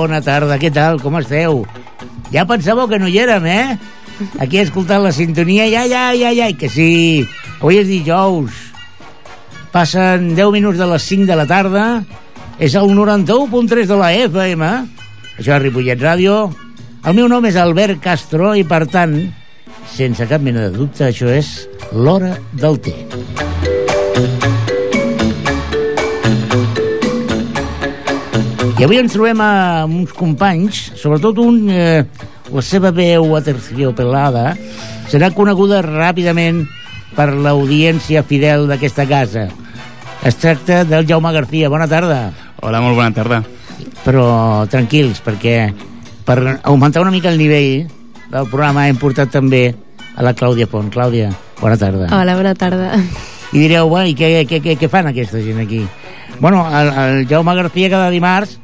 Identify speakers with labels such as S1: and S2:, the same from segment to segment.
S1: Bona tarda, què tal? Com esteu? Ja pensàveu que no hi érem, eh? Aquí escoltant la sintonia, ja, ja, ja, ja, que sí. Avui és dijous. Passen 10 minuts de les 5 de la tarda. És el 91.3 de la FM. Això és Ripollet Ràdio. El meu nom és Albert Castro i, per tant, sense cap mena de dubte, això és l'hora del té. I avui ens trobem amb uns companys, sobretot un, eh, la seva veu aterciopelada serà coneguda ràpidament per l'audiència fidel d'aquesta casa. Es tracta del Jaume García. Bona tarda.
S2: Hola, molt bona tarda.
S1: Però tranquils, perquè per augmentar una mica el nivell del programa hem portat també a la Clàudia Font. Clàudia, bona tarda.
S3: Hola, bona tarda.
S1: I direu, bueno, i què, què, què, què fan aquesta gent aquí? Bueno, el, el Jaume García cada dimarts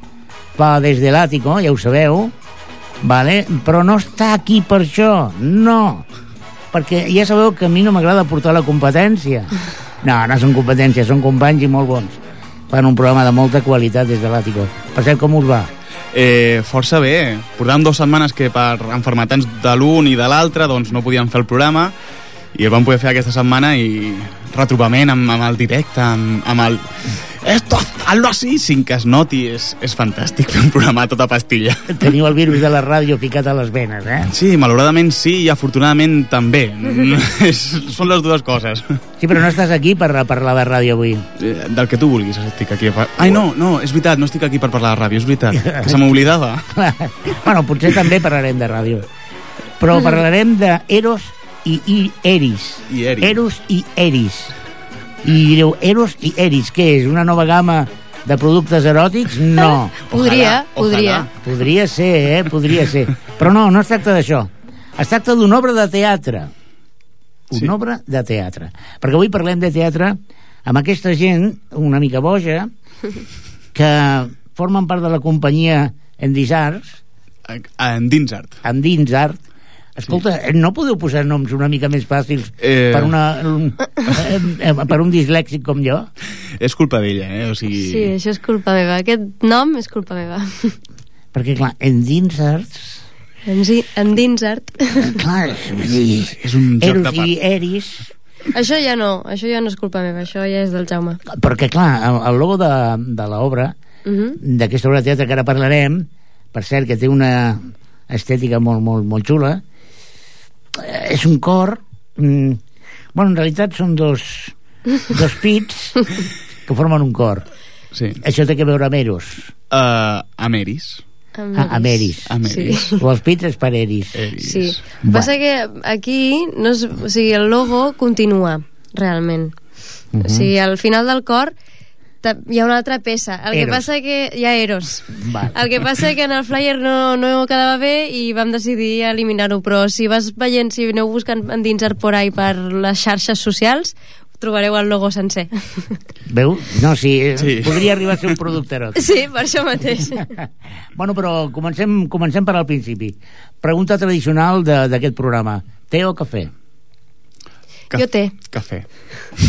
S1: fa des de l'àtico, ja ho sabeu, vale? però no està aquí per això, no. Perquè ja sabeu que a mi no m'agrada portar la competència. No, no són competències, són companys i molt bons. Fan un programa de molta qualitat des de l'àtico. Per cert, com us va?
S2: Eh, força bé. Portàvem dues setmanes que per enfermetats de l'un i de l'altre doncs no podíem fer el programa i el vam poder fer aquesta setmana i retrobament amb, amb el directe, amb, amb el... Esto, hazlo así, sin que es noti. És, és fantàstic fer un programa a tota pastilla.
S1: Teniu el virus de la ràdio ficat a les venes, eh?
S2: Sí, malauradament sí i afortunadament també. és, són les dues coses.
S1: Sí, però no estàs aquí per parlar de ràdio avui.
S2: Eh, Del que tu vulguis, estic aquí. a par- Ai, no, no, és veritat, no estic aquí per parlar de ràdio, és veritat. Que se m'oblidava.
S1: bueno, potser també parlarem de ràdio. Però parlarem de Eros i, i Eris.
S2: I Eris.
S1: Eros i Eris. I direu, Eros i Eris, què és? Una nova gamma de productes eròtics? No.
S3: Podria,
S2: Ojalà,
S3: podria.
S2: ojalà.
S1: Podria ser, eh? Podria ser. Però no, no es tracta d'això. Es tracta d'una obra de teatre. Una
S2: Sí.
S1: obra de teatre. Perquè avui parlem de teatre amb aquesta gent, una mica boja, que formen part de la companyia Endisarts,
S2: En Dinsart.
S1: Endinsart. Escolta, sí. no podeu posar noms una mica més fàcils
S2: Eh.
S1: per, una, un, eh, eh, per un dislèxic com jo?
S2: És culpa d'ella, eh? O sigui...
S3: Sí, això és culpa meva. Aquest nom és culpa meva.
S1: Perquè, clar, Endinsarts...
S3: Enzi- Endinsart.
S1: Clar, vull dir,
S2: És un joc
S1: Eros
S2: de part.
S1: i Eris...
S3: això ja no, això ja no és culpa meva, això ja és del Jaume.
S1: Perquè, clar, el, el logo de, de l'obra,
S3: Uh -huh.
S1: d'aquesta obra de teatre que ara parlarem, per cert, que té una estètica molt, molt, molt xula, eh, és un cor... Mm, bueno, en realitat són dos, dos pits que formen un cor.
S2: Sí.
S1: Això té que veure amb Eros.
S2: Uh, Ameris.
S1: Ah, Ameris.
S2: Ameris.
S3: Sí.
S1: O els pits és per Eris.
S2: Eris.
S3: Sí. Va. Passa que aquí no és, o sigui, el logo continua, realment. Uh -huh. O sigui, al final del cor hi ha una altra peça. El que
S1: Eros.
S3: passa que hi ha Eros.
S1: Val.
S3: El que passa que en el flyer no, no quedava bé i vam decidir eliminar-ho, però si vas veient, si aneu buscant endinsar por ahí per les xarxes socials, trobareu el logo sencer.
S1: Veu? No, sí, eh,
S2: Sí.
S1: podria arribar a ser un producte eròtic.
S3: Sí, per això mateix.
S1: bueno, però comencem, comencem per al principi. Pregunta tradicional de- d'aquest programa. Té o cafè?
S2: Ca-
S3: Jo té.
S2: Cafè.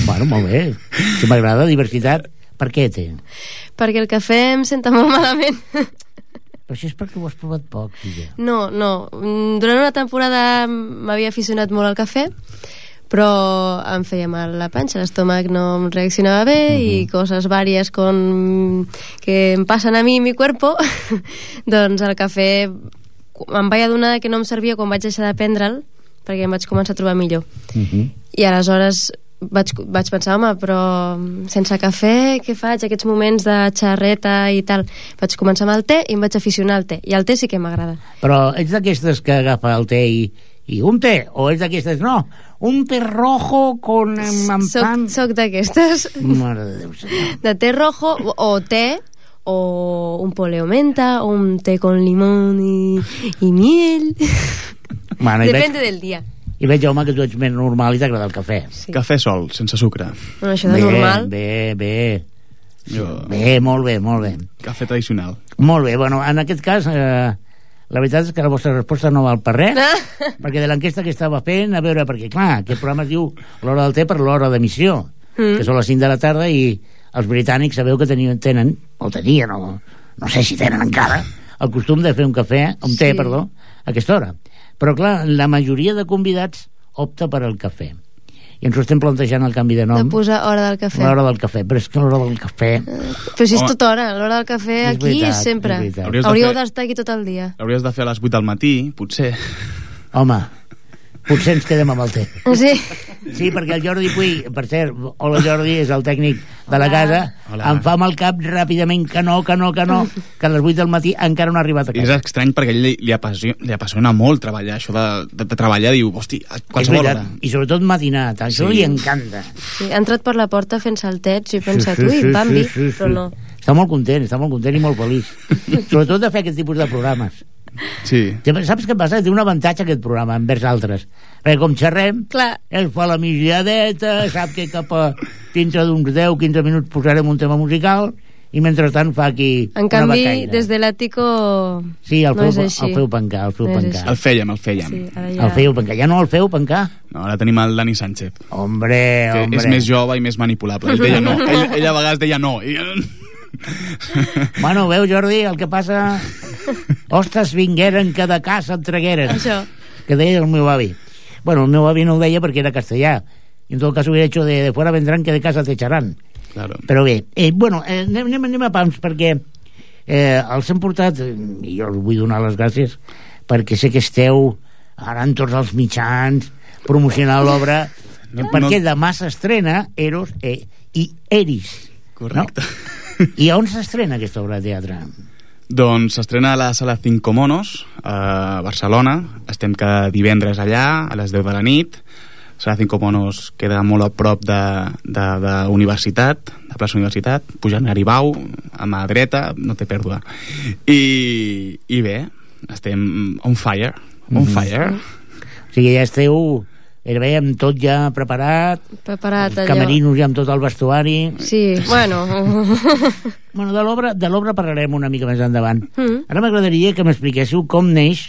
S1: Bueno, molt bé. Si m'agrada, diversitat. Per què té?
S3: Perquè el cafè em senta molt malament.
S1: Però això és perquè ho has provat poc, filla.
S3: No, no. Mm, Durant una temporada m'havia aficionat molt al cafè, però em feia mal la panxa, l'estómac no em reaccionava bé i coses vàries con... que em passen a mi i mi cuerpo, doncs el cafè em vaig adonar que no em servia quan vaig deixar de prendre'l perquè em vaig començar a trobar millor.
S1: Uh -huh.
S3: I aleshores vaig, vaig pensar, home, però sense cafè, què faig? Aquests moments de xarreta i tal. Vaig començar amb el té i em vaig aficionar al té. I el té sí que m'agrada.
S1: Però ets d'aquestes que agafa el té i, i un té? O ets d'aquestes, no, un té rojo con... Amb, pan...
S3: Soc, soc d'aquestes.
S1: Mare de Déu, senyor.
S3: De té rojo o, o té o un poleo menta o un té con limón y, y miel.
S1: Bueno, i
S3: Depende
S1: veig,
S3: del día.
S1: I veig, home, que tu ets més normal i t'agrada el cafè.
S3: Sí.
S2: Cafè sol, sense sucre.
S3: Bueno, això de normal...
S1: Bé, bé,
S2: Jo,
S1: bé, molt bé, molt bé.
S2: cafè tradicional.
S1: Molt bé, bueno, en aquest cas, eh, la veritat és que la vostra resposta no val per res, perquè de l'enquesta que estava fent, a veure, perquè clar, aquest programa es diu l'hora del té per l'hora d'emissió,
S3: Mm.
S1: que són les 5 de la tarda i els britànics sabeu que tenien, tenen, o tenien, o no sé si tenen encara, el costum de fer un cafè, un té,
S3: Sí.
S1: perdó, a aquesta hora. Però clar, la majoria de convidats opta per al cafè. I ens ho estem plantejant el canvi de
S3: De
S1: nom,
S3: posar hora del cafè.
S1: l'hora del cafè, però és que l'hora del cafè...
S3: Però si és
S2: Home.
S3: tota hora, l'hora del cafè
S1: És
S3: aquí
S1: veritat,
S3: és sempre.
S1: és veritat.
S2: Hauries de
S3: Hauríeu
S2: fer-
S3: d'estar aquí tot el dia.
S2: L'hauries de fer a les 8 del matí, potser.
S1: Home, potser ens quedem amb el té.
S3: Sí.
S1: Sí, perquè el Jordi Puy, per cert, hola Jordi, és el tècnic de la
S3: Hola.
S1: casa,
S2: Hola.
S1: em fa amb el cap ràpidament que no, que no, que no, que a les 8 del matí encara no ha arribat a
S2: I és
S1: casa.
S2: estrany perquè a ell li, li, apassiona, li apassiona molt treballar, això de, de, de treballar, diu, hosti, a qualsevol hora.
S1: i sobretot matinat, això
S2: Sí.
S1: li encanta.
S3: sí. Ha entrat per la porta fent saltets i he pensat, ui, Bambi, però no.
S1: Està molt content, està molt content i molt feliç. sobretot de fer aquest tipus de programes.
S2: Sí.
S1: Saps què passa? Té un avantatge aquest programa envers altres. Perquè com xerrem,
S3: Clar,
S1: ell fa la migdiadeta, sap que cap a dintre d'uns 10-15 minuts posarem un tema musical i mentrestant fa aquí
S3: en
S1: una
S3: canvi,
S1: becaina.
S3: des de l'àtico
S1: Sí, el
S3: no
S1: feu,
S3: és així.
S1: el feu pencar, el feu
S3: No
S1: pencar.
S2: El fèiem, el fèiem.
S3: Sí, ara
S1: El
S3: ja...
S1: feu pencar. Ja no el feu pencar?
S2: No, ara tenim el Dani Sánchez,
S1: Hombre,
S2: que
S1: hombre.
S2: és més jove i més manipulable. Ell deia no, ell, ell a vegades deia no. I...
S1: Bueno, veu, Jordi, el que passa... Ostres, vingueren que de casa et tragueren.
S3: Això.
S1: Que deia el meu avi. Bueno, el meu avi no ho deia perquè era castellà. I en tot cas hubiera hecho de, de fuera vendrán que de casa te echarán.
S2: Claro.
S1: Però bé, eh, bueno, eh, anem, anem, anem a pams perquè eh, els hem portat, i jo us vull donar les gràcies, perquè sé que esteu ara en tots els mitjans promocionant l'obra,
S2: No-
S1: perquè
S2: no-
S1: demà s'estrena Eros eh, i Eris.
S2: Correcte.
S1: No? I on s'estrena aquesta obra de teatre?
S2: Doncs s'estrena a la sala Cinco Monos, a Barcelona. Estem cada divendres allà, a les 10 de la nit. Sala Cinco Monos queda molt a prop de, de, de Universitat, de plaça Universitat, pujant a Aribau, a mà dreta, no té pèrdua. I, i bé, estem on fire, on
S1: Mhm.
S2: fire.
S1: O sigui, ja esteu gairebé amb tot ja preparat,
S3: Preparat
S1: els
S3: allò.
S1: camerinos ja amb tot el vestuari...
S3: Sí, bueno...
S1: Bueno, de l'obra de l'obra parlarem una mica més endavant.
S3: Mm.
S1: Ara m'agradaria que m'expliquéssiu com neix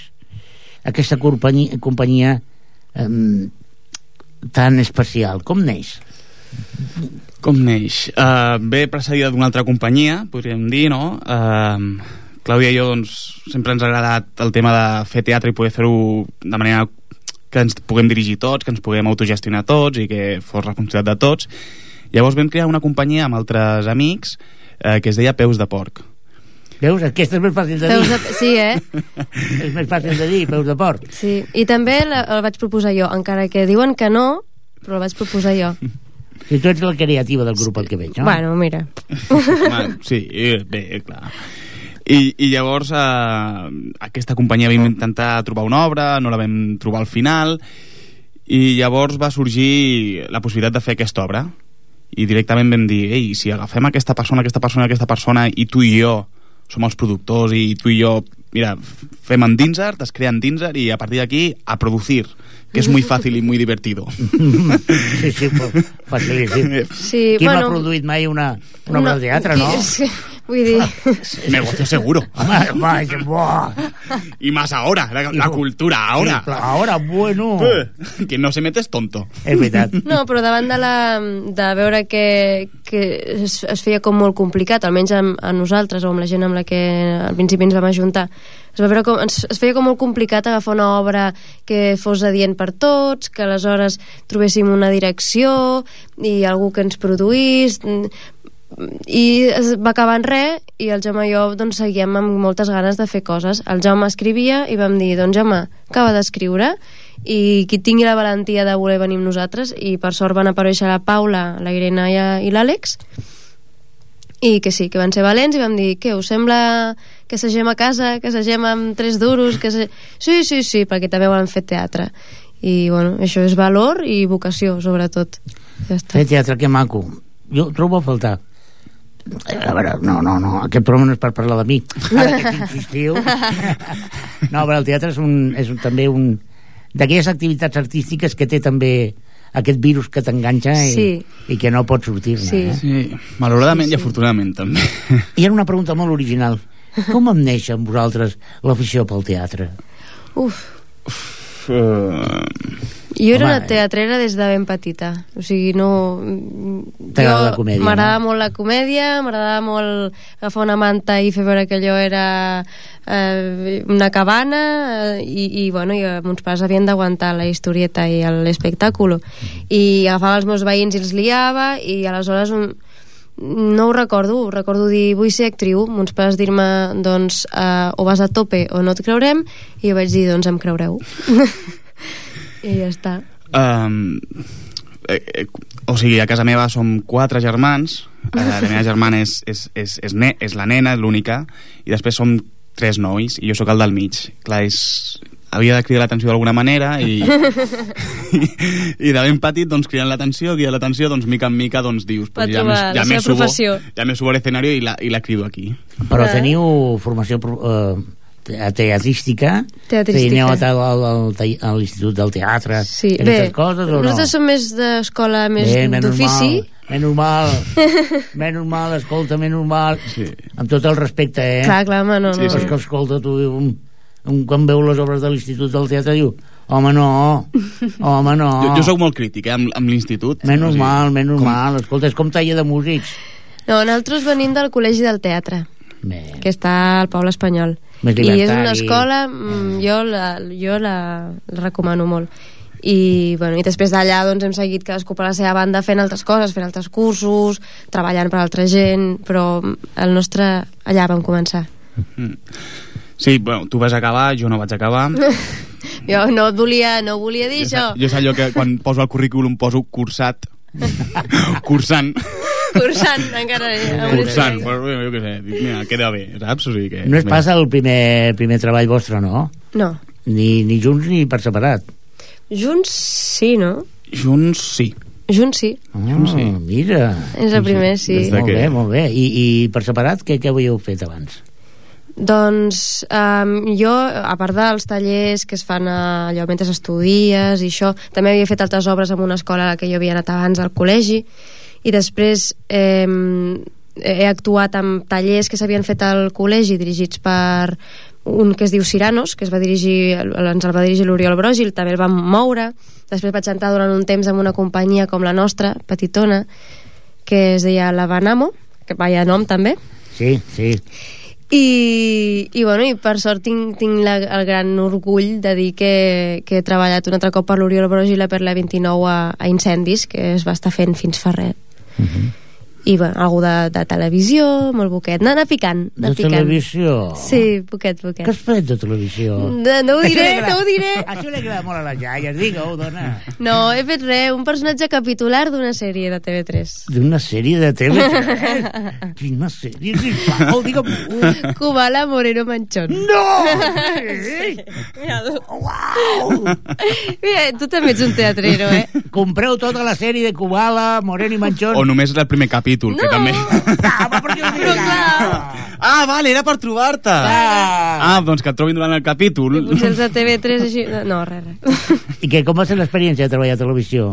S1: aquesta companyia, companyia eh, tan especial. Com neix?
S2: Com neix? Uh, ve precedida d'una altra companyia, podríem dir, no? Uh, Clàudia i jo, doncs, sempre ens ha agradat el tema de fer teatre i poder fer-ho de manera que ens puguem dirigir tots, que ens puguem autogestionar tots i que fos responsabilitat de tots. Llavors vam crear una companyia amb altres amics eh, que es deia Peus de Porc.
S1: Veus? Aquesta és més fàcil de
S3: Peus
S1: dir.
S3: de... Sí, eh?
S1: És més fàcil de dir, peus de porc.
S3: Sí. I també la, el vaig proposar jo, encara que diuen que no, però el vaig proposar jo.
S1: Si tu ets la creativa del grup, el que veig, no?
S3: Bueno, mira.
S2: Home, sí, eh, bé, clar. I, i llavors eh, aquesta companyia vam intentar trobar una obra, no la vam trobar al final, i llavors va sorgir la possibilitat de fer aquesta obra. I directament vam dir, ei, si agafem aquesta persona, aquesta persona, aquesta persona, i tu i jo som els productors, i tu i jo, mira, fem en Dinser, es crea en Dinser, i a partir d'aquí a producir, que és muy fácil y muy divertido.
S1: Sí, sí, però facilíssim.
S3: Sí,
S1: Qui
S3: bueno,
S1: m'ha produït mai una, una obra de teatre, no?
S3: Que, vull dir...
S2: Negocio seguro.
S1: Home, buah.
S2: Y más ahora, la, la cultura, ahora.
S1: Sí, ahora, bueno.
S2: Que no se metes tonto.
S1: És veritat.
S3: No, però davant de, la, de veure que, que es, es feia com molt complicat, almenys amb, a nosaltres o amb la gent amb la que al principi ens vam ajuntar, es, va veure com, es, es feia com molt complicat agafar una obra que fos adient per tots, que aleshores trobéssim una direcció i algú que ens produís i es va acabar en res i el Jaume i jo doncs, seguíem amb moltes ganes de fer coses. El Jaume escrivia i vam dir, doncs Jaume, acaba d'escriure i qui tingui la valentia de voler venir amb nosaltres i per sort van aparèixer la Paula, la Irene i l'Àlex i que sí, que van ser valents i vam dir, què, us sembla que segem a casa, que segem amb tres duros que se... sí, sí, sí, perquè també volen fer teatre i bueno, això és valor i vocació sobretot ja està.
S1: Fer teatre, que maco. Jo trobo a faltar. A veure, no, no, no, aquest programa no és per parlar de mi. Ara que insistiu... No, però el teatre és, un, és un, també un, d'aquelles activitats artístiques que té també aquest virus que t'enganxa i,
S3: Sí.
S1: i que no pots sortir-ne.
S3: Sí.
S1: Eh?
S2: Sí, malauradament
S3: Sí,
S2: i
S3: sí.
S2: afortunadament també.
S1: I era una pregunta molt original. Com em neix amb vosaltres l'afició pel teatre?
S3: Uf,
S2: Uh,
S3: jo era
S1: Home,
S3: una teatrera des de ben petita. O sigui, no...
S1: T'agrada
S3: jo-
S1: la comèdia,
S3: M'agradava
S1: no?
S3: molt la comèdia, m'agradava molt agafar una manta i fer veure que allò era eh, una cabana eh, i, i, bueno, i eh, mons pares havien d'aguantar la historieta i l'espectacle. I agafava els meus veïns i els liava i aleshores un, no ho recordo, recordo dir vull ser actriu, mons pares dir-me doncs eh, o vas a tope o no et creurem i jo vaig dir doncs em creureu i ja està
S2: um, eh, eh, o sigui, a casa meva som quatre germans, eh, la meva germana és, és, és, és, ne, és la nena, l'única, i després som tres nois, i jo sóc el del mig. Clar, és, havia de cridar l'atenció d'alguna manera i, i, i de ben petit doncs cridant l'atenció, cridant l'atenció doncs mica en mica doncs dius pues, ja,
S3: la
S2: ja me subo,
S3: professió.
S2: ja me subo a l'escenari i, la, i la crido aquí
S1: Però teniu formació eh, teatrística?
S3: Teatrística.
S1: Teniu a, al, al, te- a l'Institut del Teatre?
S3: sí,
S1: i
S3: bé,
S1: aquestes coses o no?
S3: nosaltres som més d'escola més d'ofici
S1: mal, menys mal, menys mal, escolta, menys mal.
S2: Sí.
S1: Amb tot el respecte, eh?
S3: clar, clar, home, no,
S2: Sí,
S3: no.
S1: Però és que, escolta, tu, un, un, quan veu les obres de l'Institut del Teatre, diu, home, no, home, no.
S2: jo, jo sóc molt crític eh, amb, amb l'institut
S1: Menys
S2: O sigui,
S1: mal, menys
S2: com-
S1: mal. Escolta, és com taller de músics.
S3: no, nosaltres venim del Col·legi del Teatre
S1: Bé,
S3: que està al Poble Espanyol
S1: Més
S3: i és una escola mm, jo, la, jo la, la recomano molt i, bueno, i després d'allà doncs, hem seguit cadascú per la seva banda fent altres coses, fent altres cursos treballant per altra gent però el nostre allà vam començar
S2: Mm. Sí, bueno, tu vas acabar, jo no vaig acabar.
S3: jo no et volia, no volia dir
S2: jo,
S3: això
S2: és- jo és allò que quan poso al currículum poso cursat. Cursant.
S3: cursant encara
S2: Cursant. Però, jo què sé, dic, mira, queda bé, saps? O sigui que,
S1: no és pas el primer, primer treball vostre, no?
S3: no,
S1: Ni, ni junts ni per separat.
S3: junts sí, no?
S2: Junts sí.
S3: junts sí,
S1: Ah,
S2: sí.
S1: mira.
S3: és el primer sí
S2: Des de
S1: Molt
S2: que-
S1: bé, molt bé. I, i per separat, què, què havíeu fet abans?
S3: Doncs um, jo, a part dels tallers que es fan a, allò mentre estudies i això, també havia fet altres obres en una escola que jo havia anat abans al col·legi i després eh, he actuat en tallers que s'havien fet al col·legi dirigits per un que es diu Ciranos, que es va dirigir, ens el va dirigir l'Oriol Brogil, també el vam moure. Després vaig entrar durant un temps en una companyia com la nostra, petitona, que es deia La Banamo, que vaya nom també,
S1: Sí, sí.
S3: I, i, bueno, i per sort tinc, tinc la, el gran orgull de dir que, que he treballat un altre cop per l'Oriol Brogila per la 29 a, a Incendis, que es va estar fent fins fa res.
S1: Uh -huh.
S3: I bueno, algú de, de televisió, molt poquet. Anar, anar picant, anar
S1: De
S3: picant.
S1: televisió?
S3: Sí, poquet, poquet.
S1: Què has fet de televisió?
S3: No, no ho diré, no ho diré.
S1: Això li agrada molt a les iaies, digue-ho, dona.
S3: No, he fet res, un personatge capitular d'una sèrie de TV3.
S1: D'una sèrie de TV3? Quina sèrie, sisplau, digue'm.
S3: Kubala Moreno Manchón.
S1: No! Sí?
S3: Mira, tu,
S1: Uau!
S3: mira, tu també ets un teatrero, eh?
S1: Compreu tota la sèrie de Kubala, Moreno i Manchón.
S2: O només el primer capítol, que
S3: No.
S2: també...
S1: Ah, ho
S3: Però clar.
S2: Ah, vale, era per trobar-te.
S1: Ah.
S2: Ah, doncs que et trobin durant el capítol.
S3: Potser els de TV3 així... No, res, res.
S1: I què, com va ser l'experiència de treballar a televisió?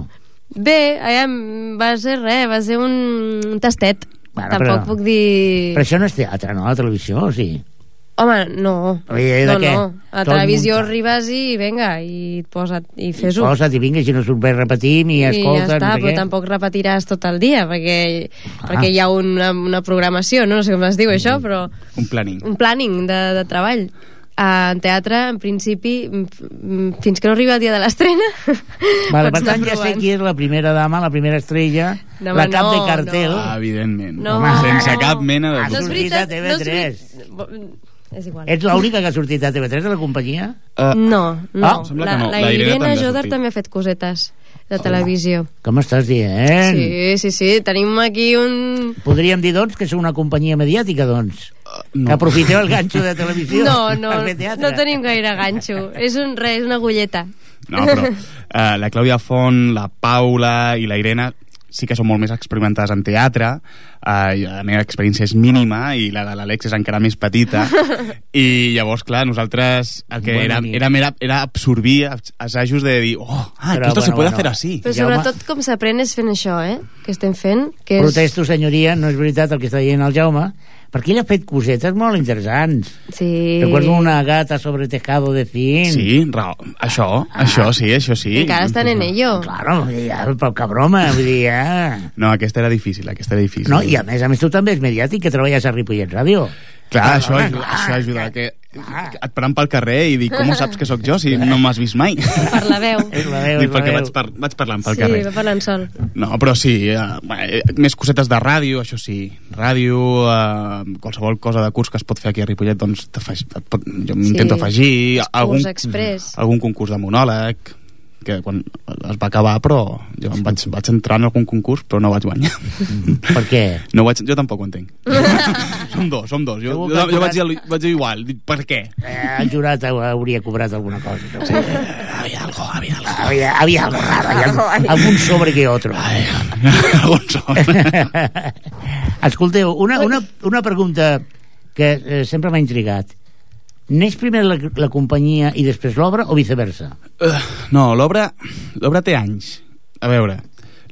S3: Bé, allà va ser res, va ser un, un tastet.
S1: Bueno,
S3: Tampoc
S1: però-
S3: puc dir...
S1: Però això no és teatre, no? La televisió, o sí?
S3: Home, no.
S1: Oi, de
S3: no,
S1: què?
S3: no. A
S1: Tot
S3: televisió
S1: muntat.
S3: arribes i vinga, i et posa't, i fes-ho.
S1: Posa't i vinga, si no surt bé repetim i
S3: I ja
S1: escolta,
S3: està,
S1: no
S3: però
S1: què.
S3: tampoc repetiràs tot el dia, perquè,
S1: Ah.
S3: perquè hi ha una, una programació, no? no sé com es diu
S1: Mm.
S3: això, però
S2: Un planning.
S3: un planning de, de treball. Uh, en teatre, en principi, mm, mm, fins que no arriba el dia de l'estrena,
S1: Vale, per tant, ja sé qui és la primera dama, la primera estrella,
S3: No,
S1: la
S3: home,
S1: cap de
S3: no,
S1: cartel.
S3: no.
S2: Ah, evidentment.
S3: No.
S2: Sense cap mena de...
S3: No és
S1: sortit
S3: veritat,
S1: a
S3: no és
S1: TV3.
S3: veritat. És igual.
S1: Ets l'única que ha sortit a TV3 de la companyia?
S2: Uh,
S3: No, no.
S1: Ah,
S2: sembla
S3: la,
S2: que no.
S3: la,
S2: La Irene
S3: Irene
S2: també ha
S3: Joder també ha fet cosetes de televisió.
S1: Com estàs dient?
S3: Sí, sí, sí. Tenim aquí un...
S1: Podríem dir, doncs, que sou una companyia mediàtica, doncs. Que
S2: no.
S1: aprofiteu el ganxo de televisió
S3: No, no, no tenim gaire ganxo. És un res, una agulleta.
S2: No, però uh, la Clàudia Font, la Paula i la Irene sí que són molt més experimentades en teatre. Uh, la meva experiència és mínima i la de l'Àlex és encara més petita i llavors, clar, nosaltres el que
S1: Bueno,
S2: era,
S1: amic.
S2: era, era, era absorbir assajos de dir, oh, ah,
S1: Però,
S2: esto se
S1: bueno,
S2: puede
S1: bueno.
S2: hacer así.
S3: Però sobretot com s'aprèn és fent això, eh? Que estem fent, que és...
S1: Protesto, senyoria, no és veritat el que està dient el Jaume, perquè ell ha fet cosetes molt interessants.
S3: Sí.
S1: Recuerdo una gata sobre tejado de zinc.
S2: Sí, raó. Això, això sí, això sí.
S3: Encara estan en ello.
S1: Claro, ja, poca broma, vull dir, ja...
S2: No, aquesta era difícil, aquesta era difícil.
S1: No, i a més a més tu també ets mediàtic, que treballes a Ripollet Ràdio.
S2: Clar, això,
S1: home,
S2: ajuda,
S1: clar,
S2: això ajuda, que
S1: clar.
S2: et paran pel carrer i dic, com ho saps que sóc jo si no m'has vist mai?
S3: Per la veu.
S1: És la veu,
S2: Dic, perquè
S1: veu.
S2: vaig, par vaig parlant pel
S3: sí,
S2: carrer.
S3: va parlant sol.
S2: No, però sí, eh, eh, més cosetes de ràdio, això sí. Ràdio, eh, qualsevol cosa de curs que es pot fer aquí a Ripollet, doncs et pot, jo m'intento
S3: Sí.
S2: afegir. Algun, algun concurs de monòleg, que quan es va acabar, però jo em vaig, vaig entrar en algun concurs, però no vaig guanyar.
S1: Per què?
S2: No vaig, jo tampoc ho entenc. som dos, som dos. Jo, jo, jo vaig, dir, vaig dir igual. Dic, per què?
S1: Eh, el jurat hauria cobrat alguna cosa. Sí.
S2: Había algo, había algo.
S1: Había, había algo raro, hay algún sobre que otro.
S2: Ai, algun som.
S1: Escolteu, una, una, una pregunta que eh, sempre m'ha intrigat. Neix primer la, la companyia i després l'obra o viceversa?
S2: Uh, no, l'obra l'obra té anys. A veure,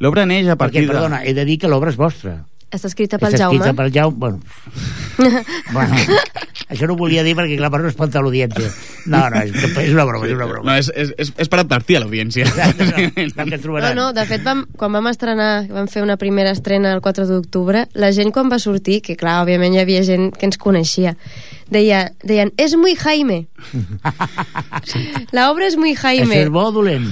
S2: l'obra neix a
S1: Perquè,
S2: partir
S1: perdona, he de dir que l'obra és vostra.
S3: Està escrita pel
S1: Està
S3: Jaume.
S1: escrita pel Jaume. Bueno, bueno, això no ho volia dir perquè, clar, per no espantar l'audiència. No, no, és, és una broma, és una broma.
S2: No, és, és, és, per advertir a l'audiència.
S1: No,
S3: No, no, de fet, vam, quan vam estrenar, vam fer una primera estrena el 4 d'octubre, la gent quan va sortir, que clar, òbviament hi havia gent que ens coneixia, deia, deien, és muy Jaime. La obra és muy Jaime.
S1: Això és bo dolent?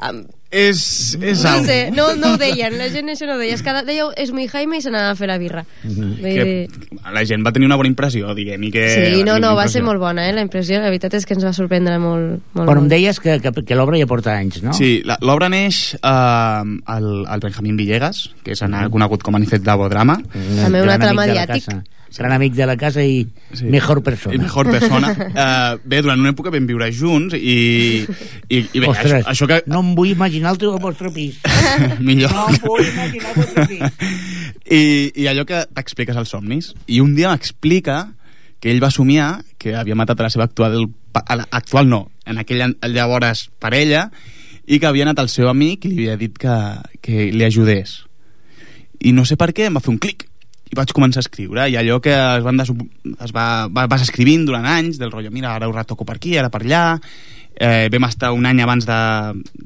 S3: Am-
S2: és, és
S3: no sé, no, no ho deien, la gent això no ho deia. És cada, dèieu, és muy Jaime i se n'anava a fer la birra. Vull
S2: Que la gent va tenir una bona impressió, diguem, i que...
S3: Sí, no, no, va ser molt bona, eh, la impressió. La veritat és que ens va sorprendre molt. molt
S1: Però em deies que, que, que l'obra ja porta anys, no?
S2: Sí, la- l'obra neix eh, al, al Benjamín Villegas, que és anar conegut com a Nicet Drama,
S3: També un altre
S1: amic de la
S3: mediàtic.
S1: Gran amic de la casa i
S2: Sí.
S1: mejor persona.
S2: i mejor persona. Uh, bé, durant una època vam viure junts i, i, i bé,
S1: Ostres,
S2: això, això que...
S1: no em vull imaginar el teu al vostre pis.
S2: millor.
S1: No em vull imaginar el vostre pis.
S2: I, i allò que t'expliques als somnis. I un dia m'explica que ell va somiar que havia matat a la seva actual... a la- Actual no, en aquella llavors parella, i que havia anat al seu amic i li havia dit que, que li ajudés. I no sé per què em va fer un clic i vaig començar a escriure i allò que es, van des... es va, va, vas escrivint durant anys del rotllo, mira, ara ho retoco per aquí, ara per allà eh, vam estar un any abans de,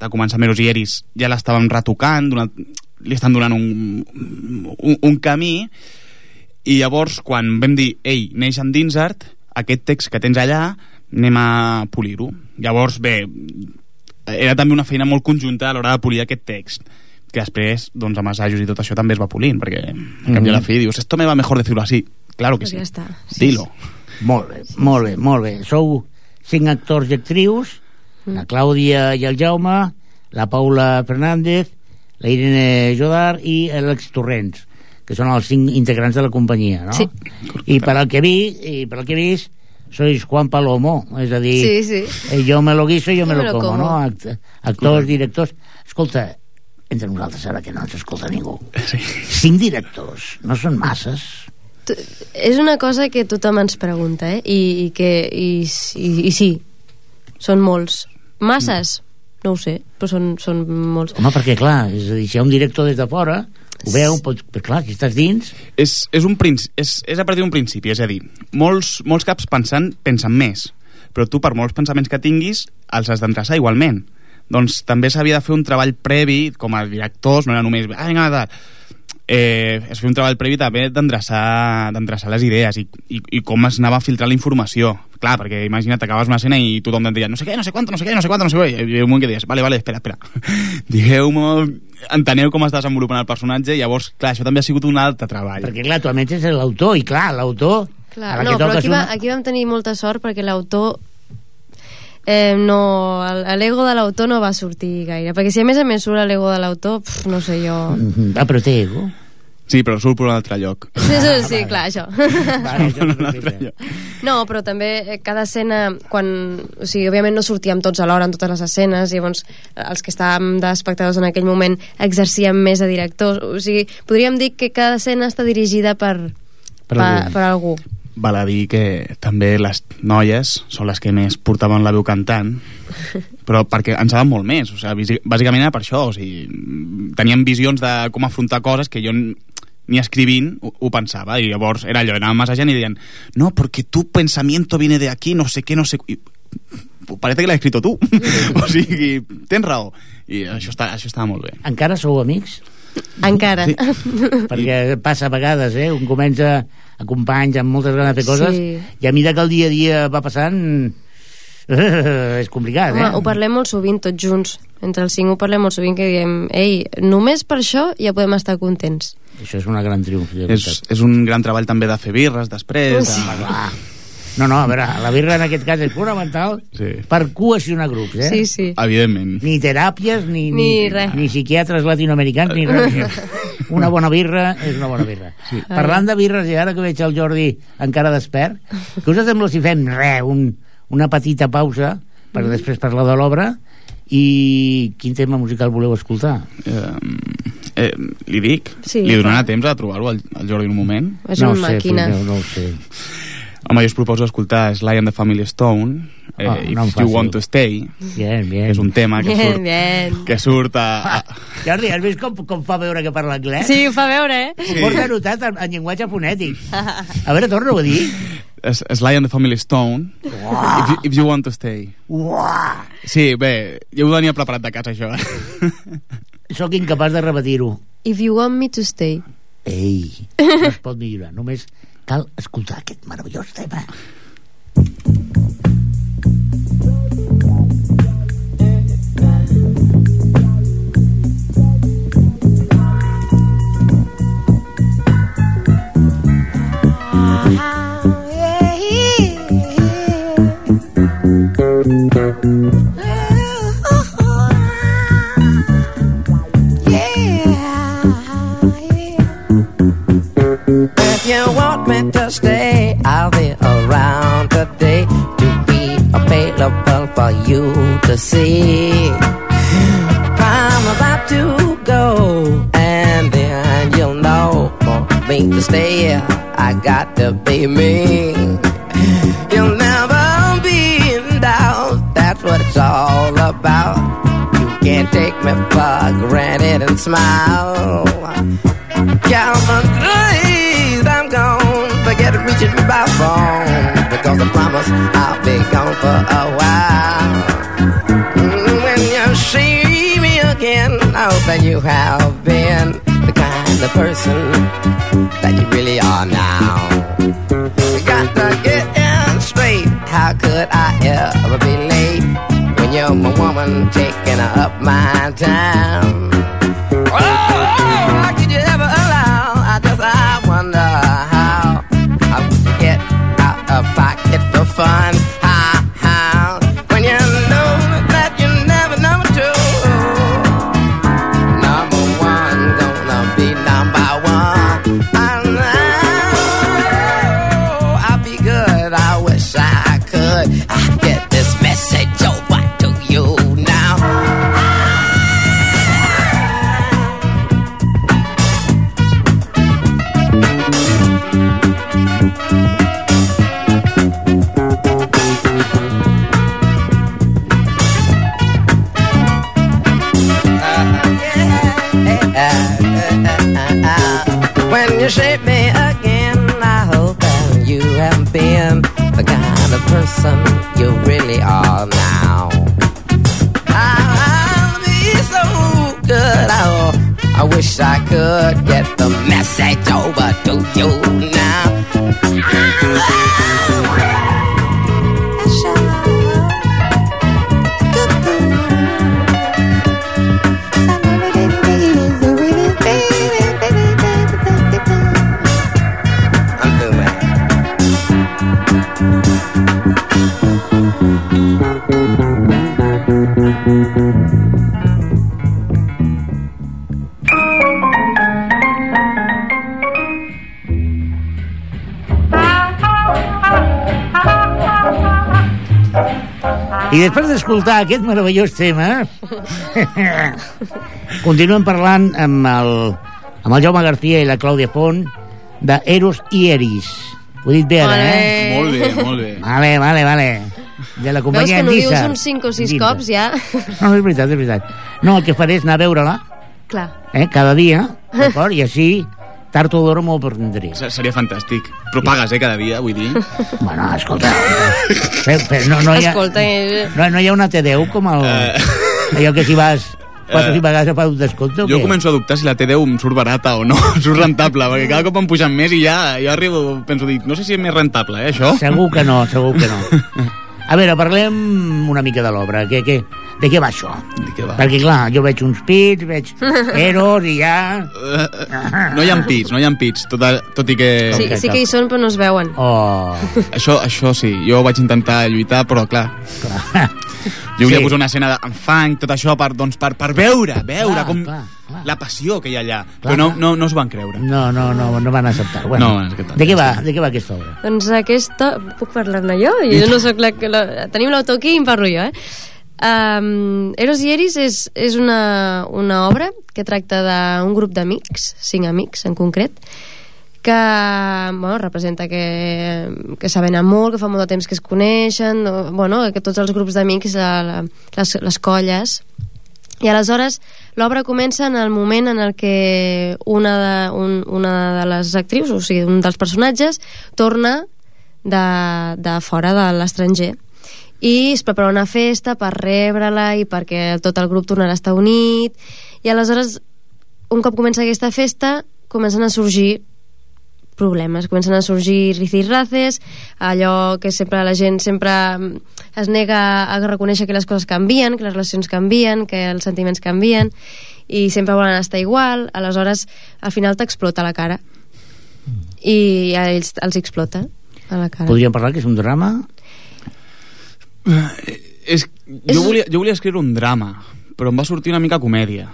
S2: de començar Meros i Eris ja l'estàvem retocant donant, li estan donant un, un, un camí i llavors quan vam dir ei, neix en Dinsart aquest text que tens allà anem a polir-ho llavors bé era també una feina molt conjunta a l'hora de polir aquest text que després, doncs, amb assajos i tot això també es va polint, perquè a cap i a la fi dius, esto me va mejor decirlo así. Claro que
S3: Pues
S2: sí.
S3: ja està. Sí,
S2: Dilo.
S1: Molt bé, molt bé, molt bé. Sou cinc actors i actrius,
S3: Mm.
S1: la Clàudia i el Jaume, la Paula Fernández, la Irene Jodar i l'Àlex Torrents, que són els cinc integrants de la companyia, no?
S3: Sí.
S1: I per al que vi, i per al que he vist, sois Juan Palomo, és a dir,
S3: Sí, sí.
S1: eh, jo me lo guiso, jo me
S3: Jo
S1: lo
S3: me lo
S1: como,
S3: como.
S1: no? Act actors, directors... Escolta, entre nosaltres ara que no ens escolta ningú.
S2: Sí.
S1: Cinc directors, no són masses?
S3: Tu- És una cosa que tothom ens pregunta, eh? I, i que... I, i, I sí, són molts. Masses? No ho sé, però són, són molts.
S1: Home, perquè clar, és a dir, si hi ha un director des de fora, ho veu, pot, però clar, si estàs dins...
S2: és, és, un princi és, és a partir d'un principi, és a dir, molts, molts caps pensant, pensen més, però tu per molts pensaments que tinguis els has d'endreçar igualment. Doncs també s'havia de fer un treball previ, com a directors, no era només... Ah, vinga, tal. Eh, es feia un treball previ també d'endreçar les idees i, i, i com es anava a filtrar la informació. Clar, perquè imagina't, acabes una escena i tothom et deia no sé què, no sé quant, no sé què, no sé quant, no sé què, i hi un moment que deies, vale, vale, espera, espera. Digueu-me, enteneu com està desenvolupant el personatge, i llavors, clar, això també ha sigut un altre treball.
S1: Perquè clar, tu a més ets l'autor, i clar, l'autor...
S3: Clar, no,
S1: que
S3: però aquí, va, aquí vam tenir molta sort perquè l'autor eh, no, l'ego de l'autor no va sortir gaire perquè si a més a més surt l'ego de l'autor no sé jo
S1: Mhm, Ah, però té ego.
S2: Sí, però surt per un altre lloc.
S3: Sí, sí, sí clar, això.
S1: Vale,
S2: un altre lloc.
S3: No, però també eh, cada escena, quan... O sigui, òbviament no sortíem tots alhora en totes les escenes, i llavors eh, els que estàvem d'espectadors en aquell moment exercíem més de directors. O sigui, podríem dir que cada escena està dirigida per,
S1: Per
S3: per,
S1: algú.
S3: per algú.
S2: Val a dir que també les noies són les que més portaven la veu cantant, però perquè en saben molt més. O sigui, bàsicament era per això. O sigui, teníem visions de com afrontar coses que jo ni escrivint ho, ho pensava. I llavors era allò, anava massa gent i deien no, porque tu pensamiento viene de aquí, no sé què, no sé... I, parece que l'has escrito tu. o sigui, tens raó. I això, està, això estava molt bé.
S1: Encara sou amics?
S3: Encara.
S2: Sí.
S1: perquè passa a vegades, eh? Un comença a companys amb moltes ganes de fer coses
S3: Sí.
S1: i a mesura que el dia a dia va passant és complicat,
S3: Home,
S1: eh?
S3: ho parlem molt sovint tots junts. Entre els cinc ho parlem molt sovint que diem ei, només per això ja podem estar contents.
S1: Això és una gran triomf. de
S2: És,
S1: veritat.
S2: és un gran treball també de fer birres després.
S3: Sí.
S2: De...
S1: Clar. No, no, a veure, la birra en aquest cas és fonamental
S2: Sí.
S1: per cohesionar grups, eh?
S3: Sí, sí.
S2: Evidentment.
S1: Ni teràpies, ni,
S3: Ni res.
S1: ni psiquiatres latinoamericans, ni res. Una bona birra és una bona birra. Sí. Parlant de birres, i ara que veig el Jordi encara despert, què us sembla si fem res, un, una petita pausa per
S3: Mm.
S1: després parlar de l'obra i quin tema musical voleu escoltar?
S2: Eh, eh, li dic,
S3: Sí,
S2: li donarà
S3: clar.
S2: temps a trobar-ho al, al Jordi en un moment.
S3: És
S1: no
S3: una
S1: sé,
S3: màquina.
S1: meu, no ho sé.
S2: Home, jo us proposo escoltar Sly and the Family Stone, eh,
S1: Ah,
S2: If
S1: no
S2: You. Want to Stay,
S1: Bien, bien.
S2: que és un tema que
S3: Bien,
S2: surt,
S3: bien.
S2: que surt a, a,
S1: Jordi, has vist com, com fa veure que parla anglès?
S3: Sí, ho fa veure, eh?
S1: Ho porta anotat en, en llenguatge fonètic. A veure, torna-ho a dir.
S2: Sly and the Family Stone, if you, if you Want to Stay.
S1: Uah!
S2: Sí, bé, jo ho tenia preparat de casa, això.
S1: Sóc incapaç de repetir-ho.
S3: If you want me to stay.
S1: Ei, no es pot millorar. Només cal escoltar aquest meravellós tema.
S4: If you have been the kind of person that you really are now. Got to get in straight. How could I ever be late when you're my woman taking up my time? Person you really are now. I'll be so good. Oh, I wish I could get the message over to you
S1: D'escoltar aquest meravellós tema, continuem parlant amb el, amb el Jaume García i la Clàudia Font de Eros i Eris. Ho he dit bé ara, eh?
S3: Ole.
S2: Molt bé, molt bé.
S1: Vale, vale, vale. De la
S3: Veus
S1: companyia
S3: que no dius uns 5 o 6
S1: Dintre.
S3: cops ja?
S1: No, no, és veritat, és veritat. No, el que faré és anar a veure-la,
S3: Clar.
S1: eh, cada dia, d'acord? I així, tard o d'hora m'ho prendré.
S2: Se- Seria fantàstic. Però pagues, eh, cada dia, vull dir.
S1: Bueno, escolta, fe, fe, no, no, hi ha,
S3: Escolta, eh,
S1: no, no hi ha una T10 com el... Allò que si vas quatre
S2: Eh,
S1: cinc vegades fa un descompte o
S2: Jo
S1: què?
S2: començo a dubtar si la T10 em surt barata o no, em surt rentable, perquè cada cop em pugen més i ja, ja arribo, penso, dic, no sé si és més rentable, eh, això.
S1: Segur que no, segur que no. A veure, parlem una mica de l'obra. Que, que, de què va això?
S2: De què va?
S1: Perquè, clar, jo veig uns pits, veig eros i ja...
S2: Eh, no hi ha pits, no hi ha pits, tot, a- tot i que...
S3: sí, sí que hi són, però no es veuen.
S1: Oh,
S2: Això, això sí, jo vaig intentar lluitar, però clar,
S1: clar.
S2: jo volia
S1: Sí.
S2: posar una escena amb fang, tot això, per, doncs, per, per veure, veure
S1: Clar,
S2: com
S1: clar, clar.
S2: la passió que hi ha allà.
S1: Clar,
S2: però no, no, no s'ho van creure.
S1: No, no, no, no van acceptar. Bueno,
S2: No acceptar.
S1: de què va, de què va aquesta obra?
S3: Doncs aquesta... Puc parlar-ne jo? Jo no sóc la... la... Tenim l'autor aquí i en parlo jo, eh? Um, Eros i Eris és, és una, una obra que tracta d'un grup d'amics, cinc amics en concret, que bueno, representa que, que saben molt, que fa molt de temps que es coneixen, o, bueno, que tots els grups d'amics, les, les colles, i aleshores l'obra comença en el moment en el que una de, un, una de les actrius, o sigui, un dels personatges, torna de, de fora de l'estranger i es prepara una festa per rebre-la i perquè tot el grup tornarà a estar unit i aleshores un cop comença aquesta festa comencen a sorgir problemes, comencen a sorgir ricirraces, allò que sempre la gent sempre mm, es nega a reconèixer que les coses canvien, que les relacions canvien, que els sentiments canvien i sempre volen estar igual, aleshores al final t'explota la cara i a ells els explota a la cara.
S1: Podríem parlar que és un drama?
S2: És,
S3: És-
S2: jo, volia, jo volia escriure un drama, però em va sortir una mica comèdia.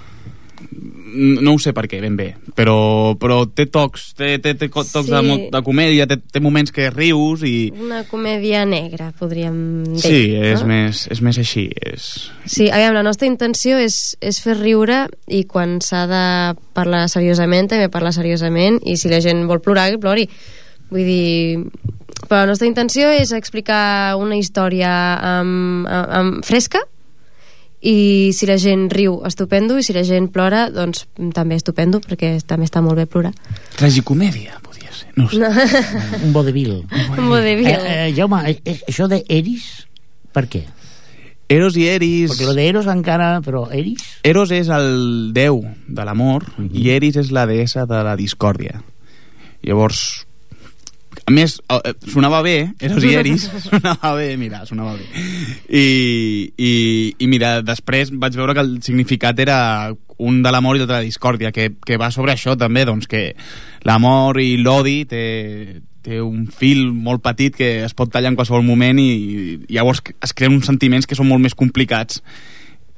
S2: No ho sé per què, ben bé, però, però té tocs, té, té, té tocs
S3: Sí.
S2: de, de comèdia, té, té moments que rius i...
S3: Una comèdia negra, podríem dir.
S2: Sí, és,
S3: no?
S2: més, és més així. És...
S3: Sí, aviam, la nostra intenció és, és fer riure i quan s'ha de parlar seriosament, també parlar seriosament i si la gent vol plorar, que plori. Vull dir... Però la nostra intenció és explicar una història amb, amb, amb fresca i si la gent riu, estupendo, i si la gent plora, doncs també estupendo, perquè també està molt bé plorar.
S2: Tragicomèdia, podria ser. No sé.
S3: No.
S1: Un vodevil.
S3: Un vodevil.
S1: Eh, eh, Jaume, eh, eh, això de Eris, per què?
S2: Eros i Eris...
S1: Perquè lo de Eros encara, però Eris?
S2: Eros és el déu de l'amor i Eris és la deessa de la discòrdia. Llavors, a més, eh, sonava bé, Eros i Eris, sonava bé, mira, sonava bé. I, i, i mira, després vaig veure que el significat era un de l'amor i l'altre de la discòrdia, que, que va sobre això també, doncs que l'amor i l'odi té, té un fil molt petit que es pot tallar en qualsevol moment i, i llavors es creen uns sentiments que són molt més complicats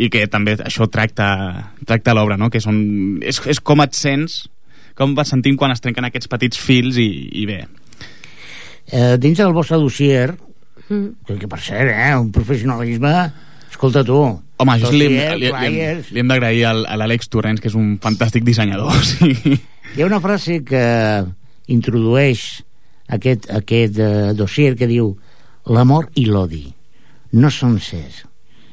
S2: i que també això tracta, tracta l'obra, no? que són, és, és com et sents, com vas sentint quan es trenquen aquests petits fils i, i bé.
S1: Eh, dins del vostre dossier,
S3: Mm.
S1: que, que per cert, eh, un professionalisme... Escolta tu.
S2: Home, això li, hem- li, li, hem- li hem d'agrair al- a l'Àlex Torrents, que és un fantàstic dissenyador. Sí.
S1: Hi ha una frase que introdueix aquest, aquest eh, dossier que diu l'amor i l'odi no són cers,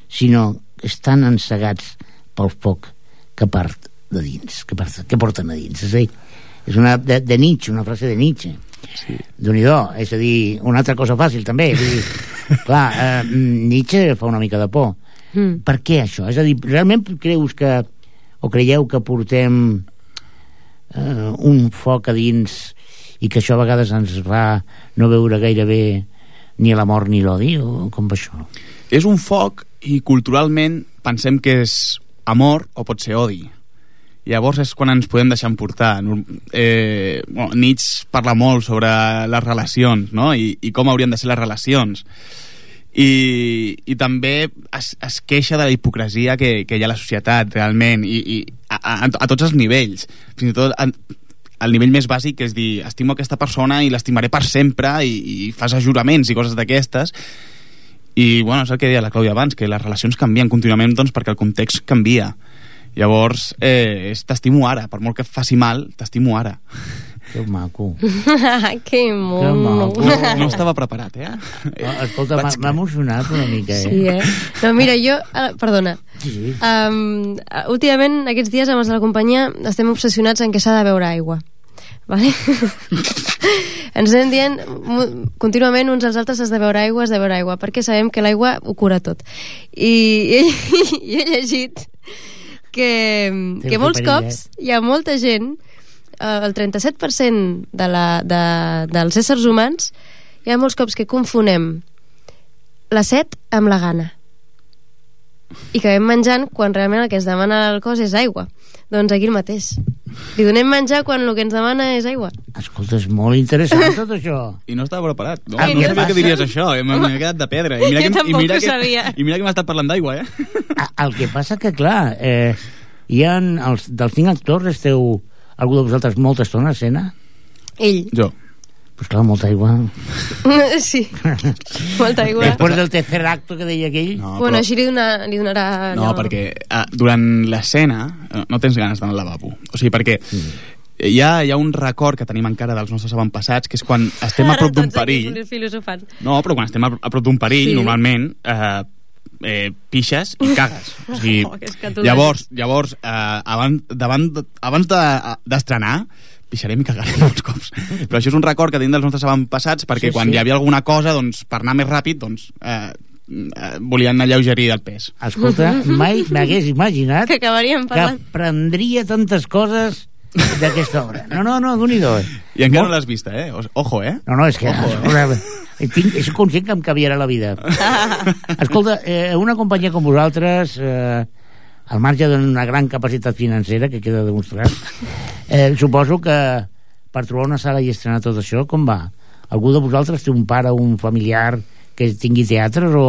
S1: sinó que estan ensegats pel foc que part de dins, que, part, que porten a dins. És a dir, és una, de, de Nietzsche, una frase de Nietzsche.
S2: Sí.
S1: déu nhi és a dir, una altra cosa fàcil també. És a dir, clar, eh, Nietzsche fa una mica de por.
S3: Mm.
S1: Per què això? És a dir, realment creus que o creieu que portem eh, un foc a dins i que això a vegades ens fa no veure gaire bé ni l'amor ni l'odi o com va això?
S2: És un foc i culturalment pensem que és amor o pot ser odi. Llavors és quan ens podem deixar emportar. Eh, bueno, Nietzsche parla molt sobre les relacions no? I, i com haurien de ser les relacions. I, i també es, es queixa de la hipocresia que, que hi ha a la societat realment i, i a, a, a tots els nivells fins i tot a, el nivell més bàsic, que és dir, estimo aquesta persona i l'estimaré per sempre, i, i fas ajuraments i coses d'aquestes, i bueno, és el que deia la Clàudia abans, que les relacions canvien contínuament doncs, perquè el context canvia. Llavors, eh, t'estimo ara, per molt que faci mal, t'estimo ara.
S1: Que maco.
S3: que mono.
S1: maco.
S2: No, no estava preparat, eh?
S1: No, escolta, m'ha emocionat una mica, eh?
S3: Sí, eh? No, mira, jo... Uh, perdona.
S1: Sí, sí.
S3: Um, últimament, aquests dies, amb els de la companyia, estem obsessionats en què s'ha de beure aigua. Vale? Ens anem dient contínuament uns als altres has de beure aigua, has de beure aigua, perquè sabem que l'aigua ho cura tot. I, i, i he llegit que, que
S1: que
S3: molts cops hi ha molta gent, eh, el 37% de la, de, dels éssers humans, hi ha molts cops que confonem la set amb la gana i acabem menjant quan realment el que ens demana el cos és aigua. Doncs aquí el mateix. Li donem menjar quan el que ens demana és aigua.
S1: Escolta, és molt interessant tot això.
S2: I no estava preparat. No,
S1: Ah,
S2: no
S1: què
S2: sabia que diries això. eh? M'he quedat de pedra. I mira
S3: Jo
S2: que, i
S3: tampoc
S2: mira
S3: ho
S2: que,
S3: sabia.
S2: I mira que m'ha estat parlant d'aigua, eh?
S1: Ah, El que passa que, clar, eh, hi ha els, dels cinc actors, esteu algú de vosaltres molta estona a escena?
S3: Ell.
S2: Jo.
S1: Pues clar, molta aigua.
S3: sí. Molta aigua.
S1: Després del tercer acto que deia aquell...
S2: No,
S3: bueno,
S2: però-
S3: així li, dona, li donarà...
S2: No,
S3: allò.
S2: perquè uh, durant l'escena uh, no tens ganes d'anar al lavabo. O sigui, perquè hi ha, hi ha un record que tenim encara dels nostres avantpassats, que és quan estem a
S3: Ara
S2: prop d'un perill...
S3: filosofant.
S2: No, però quan estem a, a prop d'un perill,
S3: Sí.
S2: normalment eh, eh, pixes i cagues. O sigui,
S3: Oh, que
S2: llavors, llavors eh, abans, davant, abans de- d'estrenar, pixarem i cagarem molts cops. Però això és un record que tenim dels nostres avantpassats, perquè
S1: Sí,
S2: quan
S1: sí.
S2: hi havia alguna cosa, doncs, per anar més ràpid, doncs, eh, eh, volien alleugerir el pes.
S1: Escolta, mai m'hagués imaginat
S3: Que acabaríem
S1: que
S3: parlant...
S1: aprendria tantes coses d'aquesta obra. No, no, no, d'un i do.
S2: I encara no l'has vista, eh? Ojo, eh?
S1: No, no, és que... Escolta, tinc, és conscient que em canviarà la vida. Escolta, eh, una companyia com vosaltres, eh, al marge d'una gran capacitat financera, que queda demostrat, eh, suposo que per trobar una sala i estrenar tot això, com va? Algú de vosaltres té un pare o un familiar que tingui teatres o...